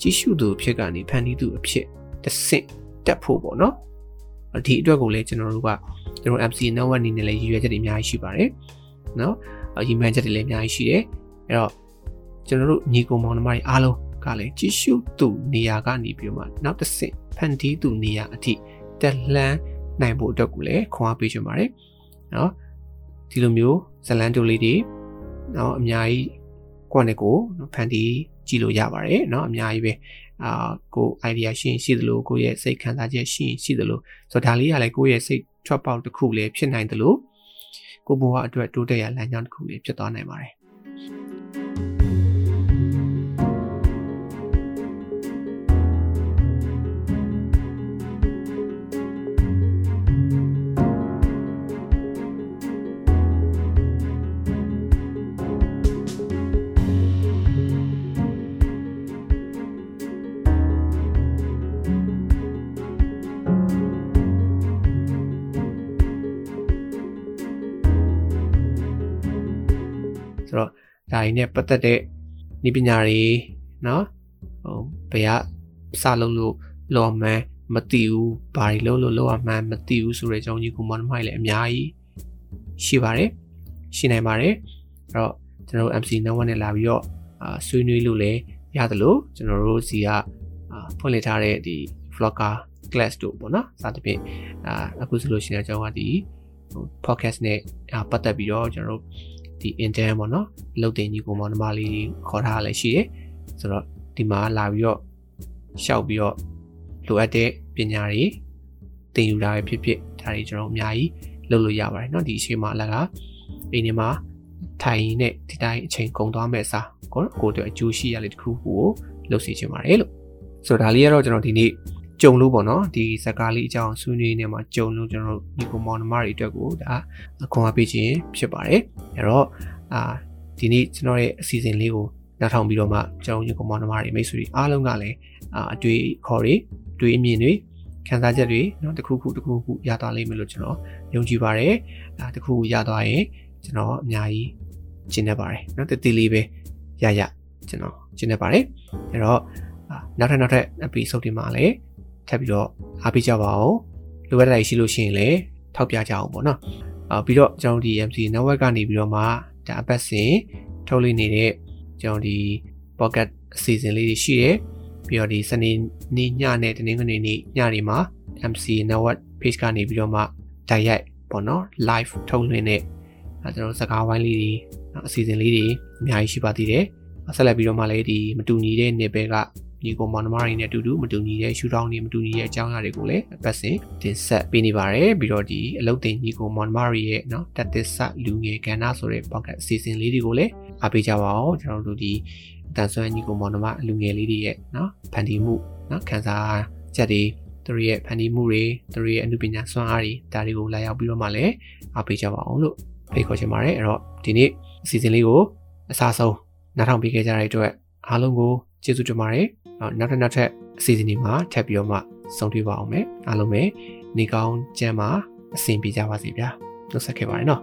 ကြီးစုသူအဖြစ်ကနေဖန်တီးသူအဖြစ်တစ်ဆင့်တက်ဖို့ပေါ့နော်ဒီအတွက်ကိုလည်းကျွန်တော်တို့ကကျွန်တော် MC network အနေနဲ့လည်းရည်ရွယ်ချက်တွေအများကြီးရှိပါတယ်နော်ရည်မှန်းချက်တွေလည်းအများကြီးရှိတယ်အဲ့တော့ကျွန်တော်တို့ညီကိုမောင်နှမတွေအားလုံးကလည်းကြီးစုသူနေရာကနေပြီးမှနောက်တစ်ဆင့်ဖန်တီးသူနေရာအထိတက်လှမ်း နိုင်ဖို့အတွက်ကိုလည်းခွန်အားပေးချင်ပါတယ်နော်ဒီလိုမျိုးဇလန်တိုလေးတွေနော်အများကြီးကိုယ့်နဲ့ကိုဖန်တီးကြည့်လို့ရပါတယ်နော်အများကြီးပဲအာကို idea ရှိရင်ရှိသလိုကိုရဲ့စိတ်ခံစားချက်ရှိရင်ရှိသလိုဆိုတော့ဒါလေးကလည်းကိုရဲ့စိတ်ထွက်ပေါက်တစ်ခုလည်းဖြစ်နိုင်သလိုကိုဘဝအတွက်တိုးတက်ရလမ်းကြောင်းတစ်ခုလည်းဖြစ်သွားနိုင်ပါတယ် ဆိုတော့ဒါတွေနဲ့ပတ်သက်တဲ့ဤပညာတွေเนาะဟိုဘယ်ကစလုပ်လို့လော်မှန်းမသိဘူးဘာတွေလုပ်လို့လောရမှန်းမသိဘူးဆိုတဲ့အကြောင်းကြီးကိုမနမိုက်လည်းအများကြီးရှိပါတယ်ရှိနိုင်ပါတယ်အဲ့တော့ကျွန်တော်တို့ MC 9နဲ့လာပြီးတော့အာဆွေးနွေးလို့လည်းရတယ်လို့ကျွန်တော်တို့စီကအာဖွင့်လှစ်ထားတဲ့ဒီ vlogger class တို့ပေါ့နော်စသဖြင့်အာအခုဆိုလို့ရှိရင်ကျွန်တော်ကဒီ podcast နဲ့ပတ်သက်ပြီးတော့ကျွန်တော်တို့ ဒီ intern ပေါ့နော်လုတ်တင်ကြီးကိုမောင်နှမလေးခေါ်ထားလည်းရှိတယ်ဆိုတော့ဒီမှာလာပြီးတော့ရှောက်ပြီးတော့လိုအပ်တဲ့ပညာတွေသင်ယူတာပဲဖြစ်ဖြစ်ဒါတွေကျွန်တော်အများကြီးလုပ်လို့ရပါတယ်เนาะဒီအချိန်မှာလကအိမ်ထဲမှာထိုင်နဲ့ဒီတိုင်းအချိန်ကုန်သွားမဲ့အစားကိုကိုတို့အကျိုးရှိရလေတခုခုကိုလုပ်စီချင်ပါတယ်လို့ဆိုတော့ဒါလေးကတော့ကျွန်တော်ဒီနေ့ ကြုံလို့ပေါ့နော်ဒီဇာကားလေးအကြောင်းဆွေးနွေးနေမှာကြုံလို့ကျွန်တော်တို့ညီကိုမောင်နှမတွေအတွက်ကိုဒါအခွန်အားပေးခြင်းဖြစ်ပါတယ်အဲ့တော့အာဒီနေ့ကျွန်တော်ရဲ့အစီအစဉ်လေးကိုနားထောင်ပြီးတော့မှကျွန်တော်ညီကိုမောင်နှမတွေမိတ်ဆွေတွေအားလုံးကလည်းအာအတွေ့ခေါ်တွေတွေ့အမြင်တွေခံစားချက်တွေเนาะတခုခုတခုခုရသွားလိမ့်မယ်လို့ကျွန်တော်ယုံကြည်ပါတယ်ဒါတခုခုရသွားရင်ကျွန်တော်အများကြီးကျင်းနေပါတယ်เนาะတတိလေးပဲရရကျွန်တော်ကျင်းနေပါတယ်အဲ့တော့နောက်ထပ်နောက်ထပ် episode ဒီမှာလည်း ထပ်ပြီးတော့အားပေးကြပါအောင်လိုအပ်တဲ့ရှိလို့ရှိရင်လည်းထောက်ပြကြအောင်ပေါ့နော်အာပြီးတော့ကျွန်တော်ဒီ MC network ကနေပြီးတော့မှဒါအပတ်စဉ်ထုတ်လွှင့်နေတဲ့ကျွန်တော်ဒီ pocket အစီအစဉ်လေးတွေရှိတယ်ပြီးတော့ဒီစနေနေ့ညနဲ့တနင်္ဂနွေနေ့ညတွေမှာ MC network page ကနေပြီးတော့မှ direct ပေါ့နော် live ထုတ်လွှင့်တဲ့အဲကျွန်တော်တို့စကားဝိုင်းလေးတွေနော်အစီအစဉ်လေးတွေအများကြီးရှိပါသေးတယ်ဆက်လက်ပြီးတော့မှလည်းဒီမတူညီတဲ့နေပယ်က ညီကောင်မောင်နှမတွေနဲ့အတူတူမတူညီတဲ့ရှူတောင်းတွေမတူညီတဲ့အကြောင်းအရာတွေကိုလည်းအပတ်စဉ်တင်ဆက်ပေးနေပါတယ်ပြီးတော့ဒီအလုတ်တင်ညီကောင်မောင်နှမတွေရဲ့နော်တက်သစ္စလူငယ်ကဏ္ဍဆိုတဲ့ pocket အစီအစဉ်လေးတွေကိုလည်းအားပေးကြပါအောင်ကျွန်တော်တို့ဒီတန်ဆွမ်းညီကောင်မောင်နှမလူငယ်လေးတွေရဲ့နော်ဖန်တီးမှုနော်ခန်းစားချက်တွေသူတို့ရဲ့ဖန်တီးမှုတွေသူတို့ရဲ့အမှုပညာစွမ်းအားတွေဒါတွေကိုလာရောက်ပြီးတော့မှလည်းအားပေးကြပါအောင်လို့ဖိတ်ခေါ်ချင်ပါတယ်အဲ့တော့ဒီနေ့အစီအစဉ်လေးကိုအစားဆုံးနားထောင်ပေးခဲ့ကြတဲ့အတွက်အားလုံးကိုကျေးဇူးတင်ပါတယ် နောက်ထပ်နောက်ထပ်အစီအစဉ်တွေမှာထပ်ပြီးတော့မှဆုံတွေ့ပါအောင်မယ်အားလုံးပဲနေကောင်းကျမ်းမာအဆင်ပြေကြပါစေဗျာနှုတ်ဆက်ခဲ့ပါတယ်နော်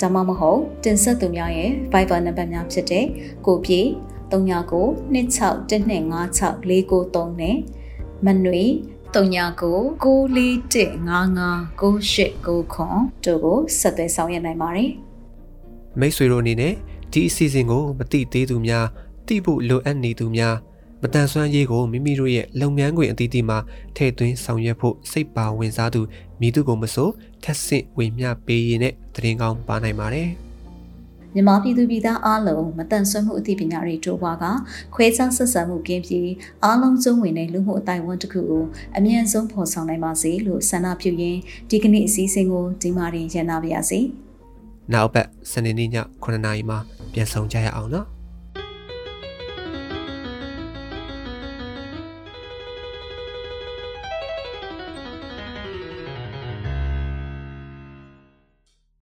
ဒါမှမဟုတ်တင်ဆက်သူများရဲ့ Viber နံပါတ်များဖြစ်တဲ့ကိုပြေ39 261256နဲ့မနွေ39 941559899တို့ကိုဆက်သွယ်ဆောင်ရွက်နိုင်ပါတယ်မိတ်ဆွေတို့အနေနဲ့ဒီအစီအစဉ်ကိုမတိသေးသူများတိဖို့လိုအပ်နေသူများမ တန်ဆွမ်းရေးကိုမိမိတို့ရဲ့လုပ်ငန်းခွင်အသီးသီးမှာထည့်သွင်းဆောင်ရွက်ဖို့စိတ်ပါဝင်စားသူမိသူကိုမဆိုထက်ဆင့်ဝေမျှပေးရတဲ့တရင်ကောင်းပါနိုင်ပါတယ်မြန်မာပြည်သူပြည်သားအားလုံးမတန်ဆွမ်းမှုအသိပညာတွေတိုးပွားကခွဲခြားဆက်ဆံမှုကင်းပြီးအားလုံးစုံဝင်တဲ့လူမှုအတိုင်းအဝန်တစ်ခုကိုအမြန်ဆုံးဖော်ဆောင်နိုင်ပါစေလို့ဆန္ဒပြုရင်းဒီကနေ့အစည်းအဝေးကိုဒီမှာရင်ရန်နာပါရစေ။။နောက်ပတ်စနေနေ့ည9:00နာရီမှာပြန်ဆောင်ကြရအောင်နော်။